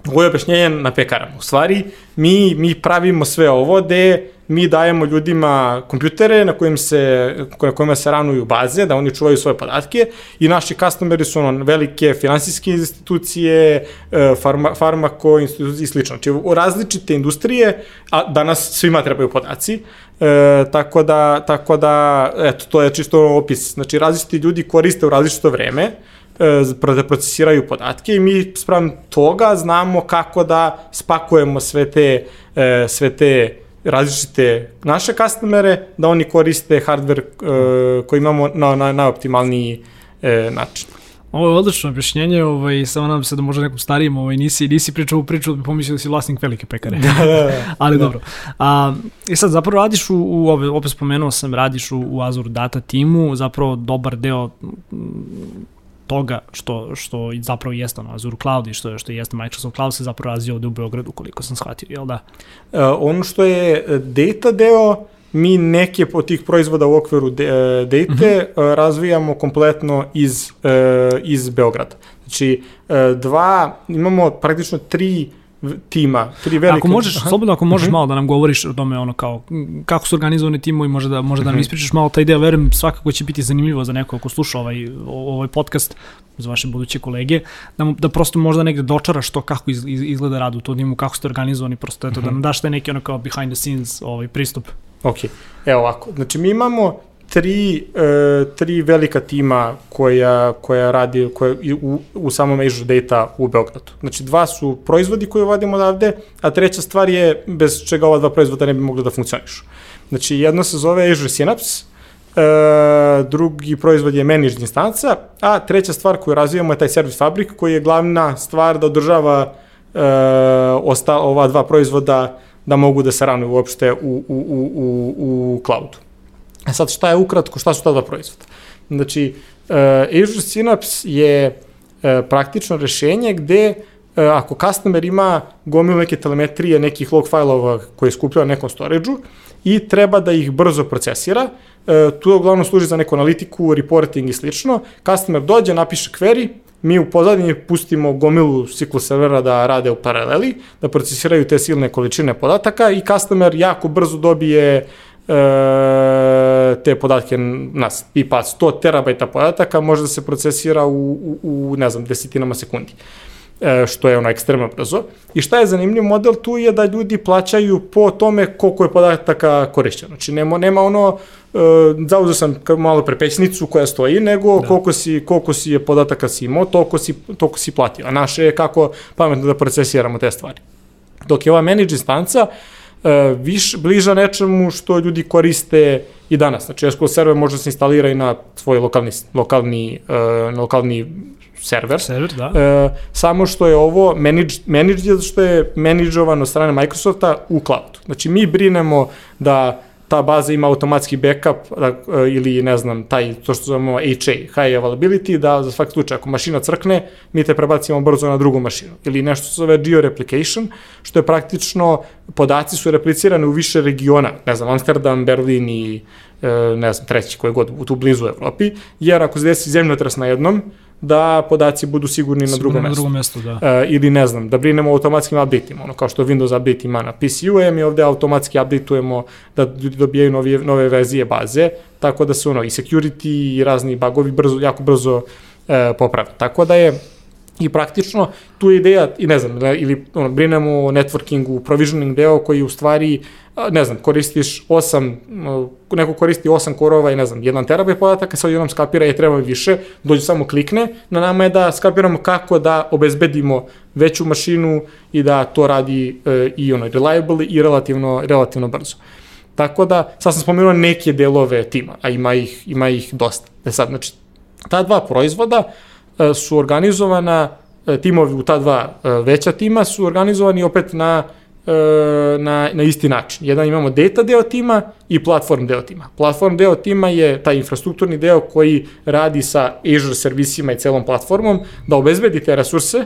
Speaker 1: ovo je objašnjenje na pekarama. U stvari, mi, mi pravimo sve ovo gde mi dajemo ljudima kompjutere na kojim se, na kojima se ranuju baze, da oni čuvaju svoje podatke i naši customeri su ono velike finansijske institucije, e, farma, farmako institucije i slično. Znači, u različite industrije, a danas svima trebaju podaci, e, tako da, tako da, eto, to je čisto opis. Znači, različiti ljudi koriste u različito vreme, da procesiraju podatke i mi sprem toga znamo kako da spakujemo sve te, e, sve te različite naše customere, da oni koriste hardware e, koji imamo na, na, na optimalniji način.
Speaker 2: Ovo je odlično objašnjenje, ovaj, samo nam se da možda nekom starijem ovaj, nisi, nisi pričao ovu priču, da bi pomislio da si vlasnik velike pekare. Da, da, da. Ali da. dobro. A, I sad zapravo radiš u, u opet spomenuo sam, radiš u, u Azure Data timu, zapravo dobar deo toga što, što zapravo jeste ono Azure Cloud i što, što jeste Microsoft Cloud se zapravo razvio ovde u Beogradu, koliko sam shvatio, jel da?
Speaker 1: Uh, ono što je e, data deo, mi neke od tih proizvoda u okviru de, uh, date uh -huh. uh, razvijamo kompletno iz, uh, iz Beograda. Znači, uh, dva, imamo praktično tri uh, tima, tri velike...
Speaker 2: Ako možeš, Aha. slobodno ako možeš uh mhm. -huh. malo da nam govoriš o tome, ono kao, kako su organizovani timovi, možda da, možda da nam mhm. ispričaš malo taj deo, verujem svakako će biti zanimljivo za neko ako sluša ovaj, ovaj podcast, za vaše buduće kolege, da, mu, da prosto možda negde dočaraš to kako iz, iz, izgleda rad u tom timu, kako ste organizovani, prosto eto, uh -huh. da mhm. nam daš taj neki ono kao behind the scenes ovaj, pristup.
Speaker 1: Ok, evo ovako, znači mi imamo tri, e, tri velika tima koja, koja radi koja, u, u samom Azure Data u Beogradu. Znači, dva su proizvodi koje vodimo odavde, a treća stvar je bez čega ova dva proizvoda ne bi mogli da funkcionišu. Znači, jedno se zove Azure Synapse, e, drugi proizvod je Managed instanca, a treća stvar koju razvijamo je taj Service Fabric koji je glavna stvar da održava e, osta, ova dva proizvoda da mogu da se ranuju uopšte u, u, u, u, u cloudu. E sad, šta je ukratko, šta su ta dva proizvoda? Znači, uh, Azure Synapse je uh, praktično rešenje gde uh, ako customer ima gomilu neke telemetrije, nekih log failova koje je skupljao na nekom storage-u i treba da ih brzo procesira, uh, tu uglavnom služi za neku analitiku, reporting i slično, customer dođe, napiše query, mi u pozadnji pustimo gomilu ciklu servera da rade u paraleli, da procesiraju te silne količine podataka i customer jako brzo dobije e, te podatke nas, tipa 100 terabajta podataka može da se procesira u, u, u ne znam, desetinama sekundi e, što je ono ekstremno brzo. I šta je zanimljiv model tu je da ljudi plaćaju po tome koliko je podataka korišćeno. Znači nema, nema ono uh, zauzeo sam malo prepećnicu koja stoji, nego da. koliko, si, koliko si je podataka si imao, toliko si, toliko si platio. A naše je kako pametno da procesiramo te stvari. Dok je ova manage instanca, uh, viš, bliža nečemu što ljudi koriste i danas. Znači SQL server može da se instalira i na svoj lokalni, lokalni, uh, lokalni server.
Speaker 2: Server, da.
Speaker 1: Uh, samo što je ovo manage, manage što je managevano od strane Microsofta u cloudu. Znači mi brinemo da ta baza ima automatski backup da, e, ili ne znam, taj, to što zovemo HA, high availability, da za svaki slučaj ako mašina crkne, mi te prebacimo brzo na drugu mašinu. Ili nešto se zove georeplication, što je praktično, podaci su replicirane u više regiona, ne znam, Amsterdam, Berlin i e, ne znam, treći koji god, tu blizu Evropi, jer ako se desi zemljotres na jednom, da podaci budu sigurni na drugom mestu. Na
Speaker 2: drugom mestu,
Speaker 1: da. E, ili ne znam, da brinemo o automatskim update-ima, ono kao što Windows update ima na PC-u, mi ovde automatski update-ujemo da ljudi dobijaju nove, nove verzije baze, tako da se ono i security i razni bugovi brzo, jako brzo e, poprave. Tako da je I praktično tu je ideja, i ne znam, ili ono, brinemo o networkingu, provisioning deo koji u stvari, ne znam, koristiš osam, neko koristi osam korova i ne znam, jedan terabaj podataka, sad jednom skapira je treba više, dođe samo klikne, na nama je da skapiramo kako da obezbedimo veću mašinu i da to radi e, i ono, reliable i relativno, relativno brzo. Tako da, sad sam spomenuo neke delove tima, a ima ih, ima ih dosta. E sad, znači, ta dva proizvoda, E, su organizovana, e, timovi u ta dva e, veća tima su organizovani opet na na, na isti način. Jedan imamo data deo tima i platform deo tima. Platform deo tima je taj infrastrukturni deo koji radi sa Azure servisima i celom platformom da obezbedi te resurse, uh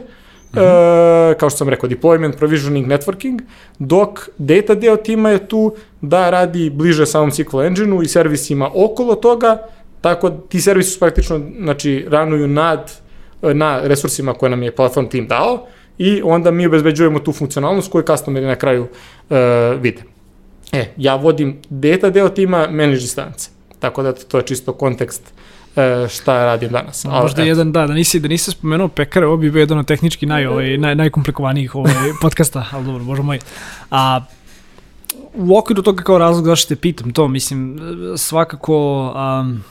Speaker 1: -huh. e, kao što sam rekao, deployment, provisioning, networking, dok data deo tima je tu da radi bliže samom SQL engine-u i servisima okolo toga, Tako ti servisi su praktično, znači, ranuju nad, na resursima koje nam je platform team dao i onda mi obezbeđujemo tu funkcionalnost koju customeri na kraju uh, vide. E, ja vodim data deo tima, manage distance. Tako da to je čisto kontekst uh, šta radim danas.
Speaker 2: A, možda eto. jedan, da, da nisi, da nisi spomenuo pekare, ovo bi bio jedan od tehnički naj, ovaj, naj, najkomplikovanijih ovaj, podcasta, ali dobro, bože moj. A, u okviru toga kao razlog zašto te pitam to, mislim, svakako um,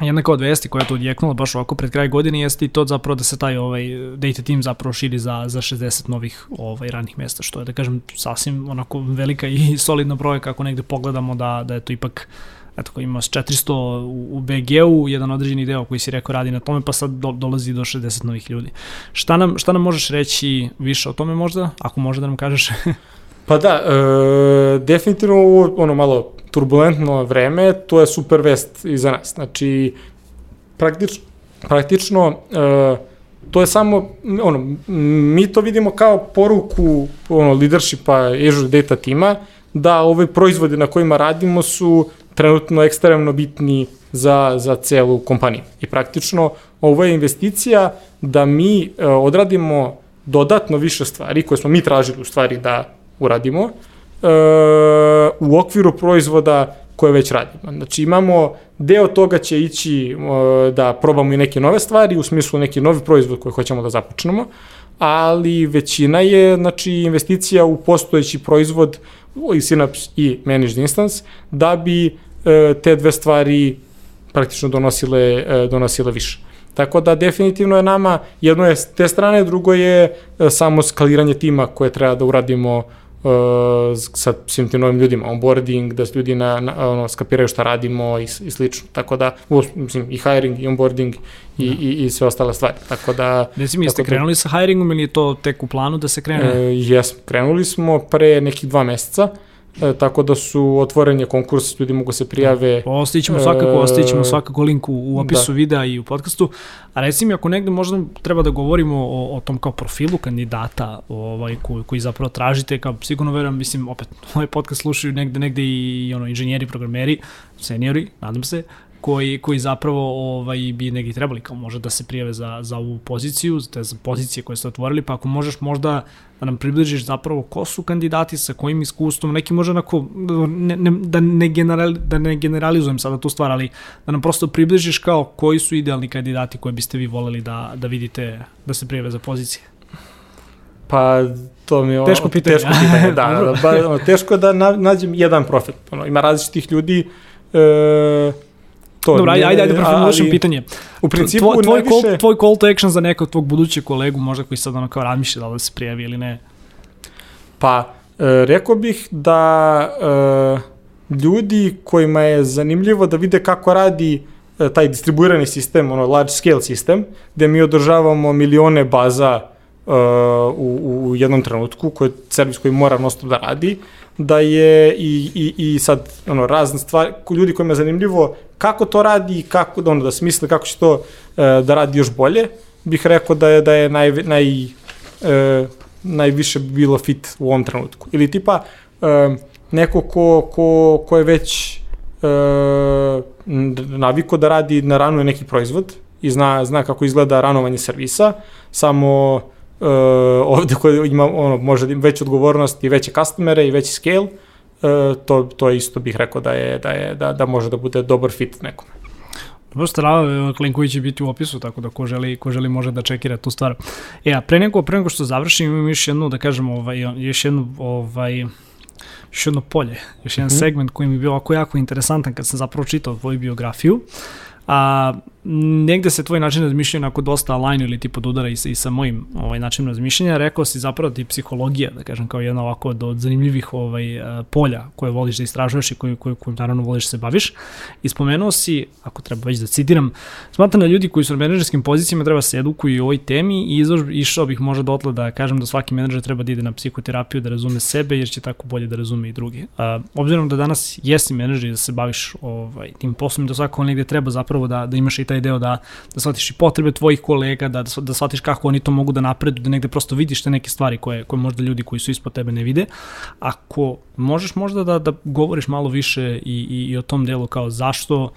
Speaker 2: jedna kao od vesti koja je to odjeknula baš ovako pred kraj godine jeste i to zapravo da se taj ovaj data team zapravo širi za, za 60 novih ovaj, radnih mesta, što je da kažem sasvim onako velika i solidna brojka ako negde pogledamo da, da je to ipak eto ko ima 400 u, u BG-u, jedan određeni deo koji si rekao radi na tome, pa sad do, dolazi do 60 novih ljudi. Šta nam, šta nam možeš reći više o tome možda, ako može da nam kažeš?
Speaker 1: pa da, e, definitivno ovo ono malo turbulentno vreme, to je super vest i za nas. Znači, praktično, praktično e, to je samo, ono, mi to vidimo kao poruku ono, leadershipa Azure Data tima, da ove proizvode na kojima radimo su trenutno ekstremno bitni za, za celu kompaniju. I praktično ovo je investicija da mi e, odradimo dodatno više stvari koje smo mi tražili u stvari da uradimo, e, u okviru proizvoda koje već radimo. Znači imamo, deo toga će ići e, da probamo i neke nove stvari, u smislu neki novi proizvod koje hoćemo da započnemo, ali većina je znači, investicija u postojeći proizvod i Synapse i Managed Instance da bi e, te dve stvari praktično donosile, donosile više. Tako da definitivno je nama, jedno je s te strane, drugo je samo skaliranje tima koje treba da uradimo sa svim tim novim ljudima, onboarding, da ljudi na, na, ono, skapiraju šta radimo i, i slično. Tako da, u, mislim, i hiring, i onboarding i, da. i, i sve ostale stvari. Tako da...
Speaker 2: Reci mi, jeste da- krenuli sa hiringom ili je to tek u planu da se krene?
Speaker 1: E, jesmo, krenuli smo pre nekih dva meseca. Uh, E, tako da su otvoren je konkurs, ljudi mogu se prijave.
Speaker 2: Da. Ostavit ćemo svakako, e, ostavit ćemo svakako link u, u opisu da. videa i u podcastu. A reci mi, ako negde možda treba da govorimo o, o tom kao profilu kandidata ovaj, koji, koji zapravo tražite, kao sigurno verujem, mislim, opet, ovaj podcast slušaju negde, negde i ono, inženjeri, programeri, seniori, nadam se, koji, koji zapravo ovaj, bi neki trebali kao može da se prijave za, za ovu poziciju, te za pozicije koje ste otvorili, pa ako možeš možda da nam približiš zapravo ko su kandidati, sa kojim iskustvom, neki možda onako, ne, ne, da, ne generali, da ne generalizujem sada tu stvar, ali da nam prosto približiš kao koji su idealni kandidati koje biste vi voleli da, da vidite da se prijave za pozicije.
Speaker 1: Pa to mi je
Speaker 2: teško pitanje.
Speaker 1: Teško pitanje, da, da, ba, ono, teško da nađem jedan profil. Ono, ima različitih ljudi, e,
Speaker 2: to. Dobro, ajde, ajde, ajde preformulišem pitanje.
Speaker 1: U principu
Speaker 2: tvoj, tvoj,
Speaker 1: najviše...
Speaker 2: call, tvoj call to action za nekog tvog budućeg kolegu, možda koji sad ono kao razmišlja da li da se prijavi ili ne?
Speaker 1: Pa, e, rekao bih da e, ljudi kojima je zanimljivo da vide kako radi e, taj distribuirani sistem, ono large scale sistem, gde mi održavamo milione baza uh, u, u jednom trenutku, koji je servis koji mora nostop da radi, da je i, i, i sad ono, razne stvari, ljudi kojima je zanimljivo kako to radi i kako, ono, da smisle kako će to uh, da radi još bolje, bih rekao da je, da je naj, naj, uh, najviše bilo fit u ovom trenutku. Ili tipa uh, neko ko, ko, ko je već uh, naviko da radi na ranuje neki proizvod i zna, zna kako izgleda ranovanje servisa, samo uh, ovde koji ima ono, može da ima veću odgovornost i veće customere i veći scale, to, to isto bih rekao da, je, da, je, da, da može da bude dobar fit nekome.
Speaker 2: Dobro strava, linkovi će biti u opisu, tako da ko želi, ko želi može da čekira tu stvar. E, a pre nego, pre nego što završim, imam još jednu, da kažem, ovaj, još jednu, ovaj, još jedno polje, još jedan mm -hmm. segment koji mi je bio ovako jako interesantan kad sam zapravo čitao tvoju biografiju. A negde se tvoj način razmišljanja ako dosta align ili ti podudara i sa, i sa mojim ovaj, načinom razmišljanja, rekao si zapravo ti psihologija, da kažem, kao jedna ovako od, od zanimljivih ovaj, polja koje voliš da istražuješ i koju, koju, koju naravno voliš da se baviš. I spomenuo si, ako treba već da citiram, smatram da ljudi koji su na menadžerskim pozicijama treba se edukuju u ovoj temi i izlož, išao bih možda dotle da kažem da svaki menadžer treba da ide na psihoterapiju da razume sebe jer će tako bolje da razume i drugi. A, obzirom da danas jesi menadžer i da se baviš ovaj, tim poslom da svako negde treba zapravo da, da imaš i taj deo da, da shvatiš i potrebe tvojih kolega, da, da shvatiš kako oni to mogu da napredu, da negde prosto vidiš te neke stvari koje, koje možda ljudi koji su ispod tebe ne vide. Ako možeš možda da, da govoriš malo više i, i, i o tom delu kao zašto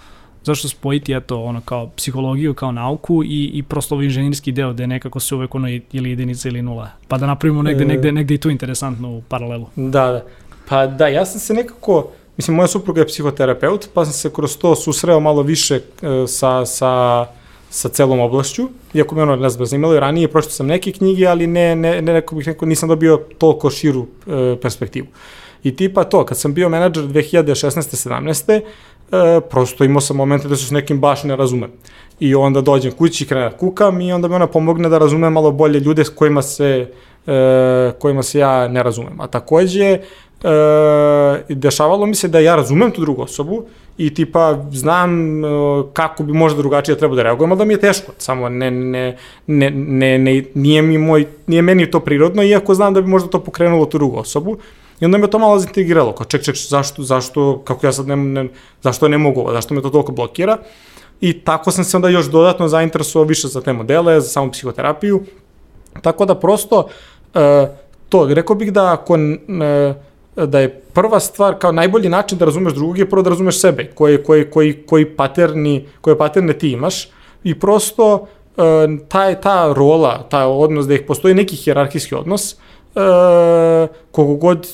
Speaker 2: zašto spojiti eto ono kao psihologiju kao nauku i i prosto ovaj inženjerski deo gde nekako se uvek ono ili jedinica ili nula. Pa da napravimo negde e... negde negde i tu interesantno u paralelu.
Speaker 1: Da, da. Pa da, ja sam se nekako Mislim, moja supruga je psihoterapeut, pa sam se kroz to susreo malo više e, sa, sa, sa celom oblašću, iako me ono, ne znam, zanimalo i ranije, pročito sam neke knjige, ali ne, ne, ne neko bih neko, nisam dobio toliko širu e, perspektivu. I tipa to, kad sam bio menadžer 2016. 17. E, prosto imao sam momente da se s nekim baš ne razumem. I onda dođem kući, krene da kukam i onda mi ona pomogne da razumem malo bolje ljude s kojima se, kojima se ja ne razumem. A takođe, e, dešavalo mi se da ja razumem tu drugu osobu i tipa znam e, kako bi možda drugačije treba da reagujem, ali da mi je teško, samo ne, ne, ne, ne, ne, nije, mi moj, nije meni to prirodno, iako znam da bi možda to pokrenulo tu drugu osobu. I onda me to malo zaintegriralo, kao ček, ček, zašto, zašto, kako ja sad ne, ne zašto ne mogu, zašto me to toliko blokira. I tako sam se onda još dodatno zainteresovao više za te modele, za samu psihoterapiju. Tako da prosto, e, to, rekao bih da ako e, da je prva stvar, kao najbolji način da razumeš drugog je prvo da razumeš sebe, koji, koji, koji, koji paterni, koje paterne ti imaš i prosto e, ta, ta rola, ta odnos, da ih postoji neki hjerarhijski odnos, e, kogo god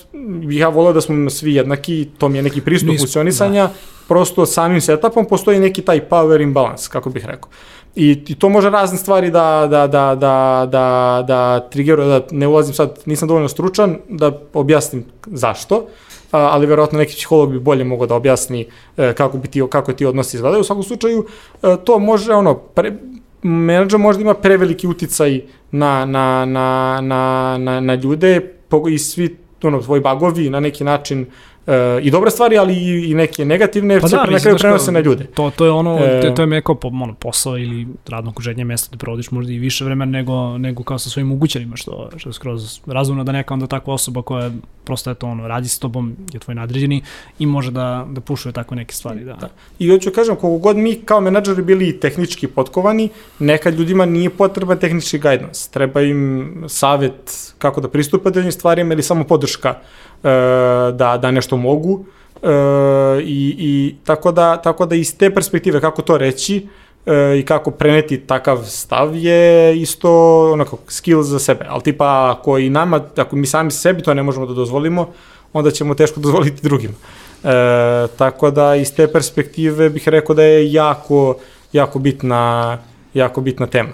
Speaker 1: ja volao da smo svi jednaki, to mi je neki pristup Nismo, funkcionisanja, da. prosto samim setupom postoji neki taj power imbalance, kako bih rekao. I, I to može razne stvari da, da, da, da, da, da triggeruje, da ne ulazim sad, nisam dovoljno stručan, da objasnim zašto, ali verovatno neki psiholog bi bolje mogao da objasni e, kako bi ti kako ti odnosi izgledaju. U svakom slučaju e, to može ono pre, menadžer možda ima preveliki uticaj na, na, na, na, na, na ljude i svi ono, tvoji bagovi na neki način e, i dobre stvari, ali i, i neke negativne, pa se da, na kraju prenose na ljude.
Speaker 2: To, to je ono, e, to, to je neko po, ono, posao ili radno okuženje mesta da provodiš možda i više vremena nego, nego kao sa svojim ugućanima, što, što je skroz razumno da neka onda takva osoba koja prosto eto ono, radi s tobom, je tvoj nadređeni i može da, da pušuje tako neke stvari. Da. da.
Speaker 1: I hoću kažem, koliko god mi kao menadžeri bili tehnički potkovani, nekad ljudima nije potreba tehnički guidance. Treba im savet kako da pristupe tim stvarima ili samo podrška da, da nešto mogu e, i, i tako, da, tako da iz te perspektive kako to reći e, i kako preneti takav stav je isto onako skill za sebe, ali tipa ako i nama, ako mi sami sebi to ne možemo da dozvolimo, onda ćemo teško dozvoliti drugima. E, tako da iz te perspektive bih rekao da je jako, jako bitna, jako bitna tema.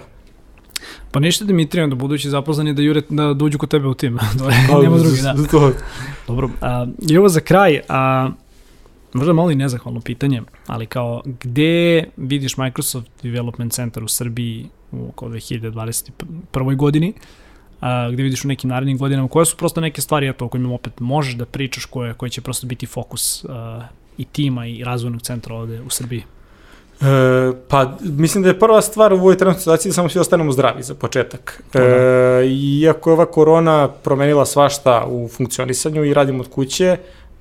Speaker 2: Pa ništa Dimitrija, da budući zaposleni da jure da dođu kod tebe u tim. pa, nema drugi, da. Dobro, a, i ovo za kraj, a, možda malo i nezahvalno pitanje, ali kao gde vidiš Microsoft Development Center u Srbiji u oko 2021. godini, a, gde vidiš u nekim narednim godinama, koje su prosto neke stvari eto, o kojima opet možeš da pričaš, koje, koje će prosto biti fokus a, i tima i razvojnog centra ovde u Srbiji?
Speaker 1: E, pa, mislim da je prva stvar u ovoj trenutnoj situaciji da samo svi ostanemo zdravi za početak. E, iako je ova korona promenila svašta u funkcionisanju i radimo od kuće,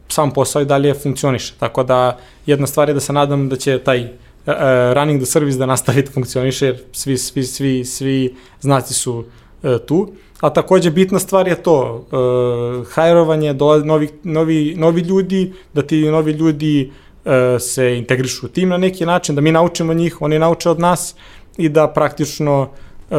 Speaker 1: sam posao i dalje funkcioniše. Tako da jedna stvar je da se nadam da će taj uh, running the service da nastavi da funkcioniše, jer svi, svi, svi, svi znaci su uh, tu. A takođe bitna stvar je to, uh, hajrovanje, novi, novi, novi ljudi, da ti novi ljudi uh, se integrišu u tim na neki način, da mi naučimo njih, oni nauče od nas i da praktično uh,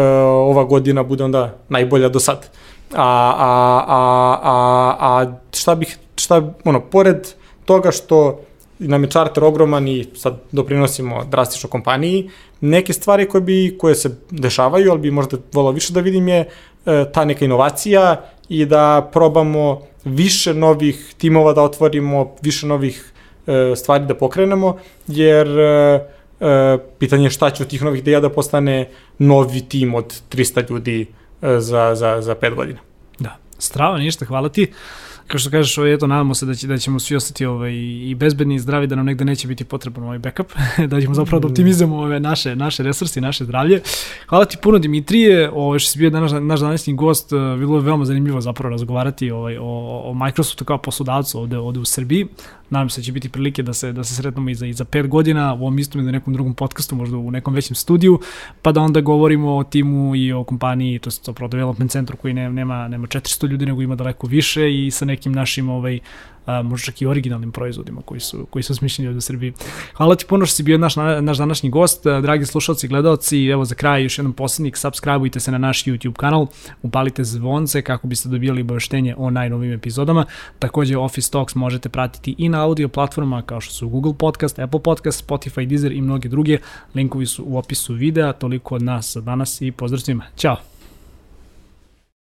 Speaker 1: ova godina bude onda najbolja do sad. A, a, a, a, a šta bih šta, ono, pored toga što nam je čarter ogroman i sad doprinosimo drastično kompaniji, neke stvari koje, bi, koje se dešavaju, ali bi možda volao više da vidim je e, ta neka inovacija i da probamo više novih timova da otvorimo, više novih e, stvari da pokrenemo, jer e, e, pitanje je šta će od tih novih ideja da postane novi tim od 300 ljudi e, za, za, za 5 godina.
Speaker 2: Da, strava, ništa, hvala ti kao što kažeš, ovaj, eto, nadamo se da, će, da ćemo svi ostati ovaj, i bezbedni i zdravi, da nam negde neće biti potreban ovaj backup, da ćemo zapravo da optimizujemo ove naše, naše resursi, naše zdravlje. Hvala ti puno Dimitrije, ovaj, što si bio danas, naš današnji gost, eh, bilo je veoma zanimljivo zapravo razgovarati ovaj, o, o Microsoftu kao poslodavcu ovde, ovde u Srbiji. Nadam se da će biti prilike da se, da se sretnemo i za, i za pet godina u ovom istom ili nekom drugom podcastu, možda u nekom većem studiju, pa da onda govorimo o timu i o kompaniji, to je to development centru koji ne, nema, nema 400 ljudi, nego ima daleko više i sa nekim našim ovaj, a, možda čak i originalnim proizvodima koji su, koji su smišljeni od u Srbiji. Hvala ti puno što si bio naš, naš današnji gost, dragi slušalci i gledalci, evo za kraj još jedan poslednik, subscribeujte se na naš YouTube kanal, upalite zvonce kako biste dobijali obaveštenje o najnovim epizodama. Takođe Office Talks možete pratiti i na audio platformama kao što su Google Podcast, Apple Podcast, Spotify, Deezer i mnoge druge. Linkovi su u opisu videa, toliko od nas za danas i pozdrav svima. Ćao!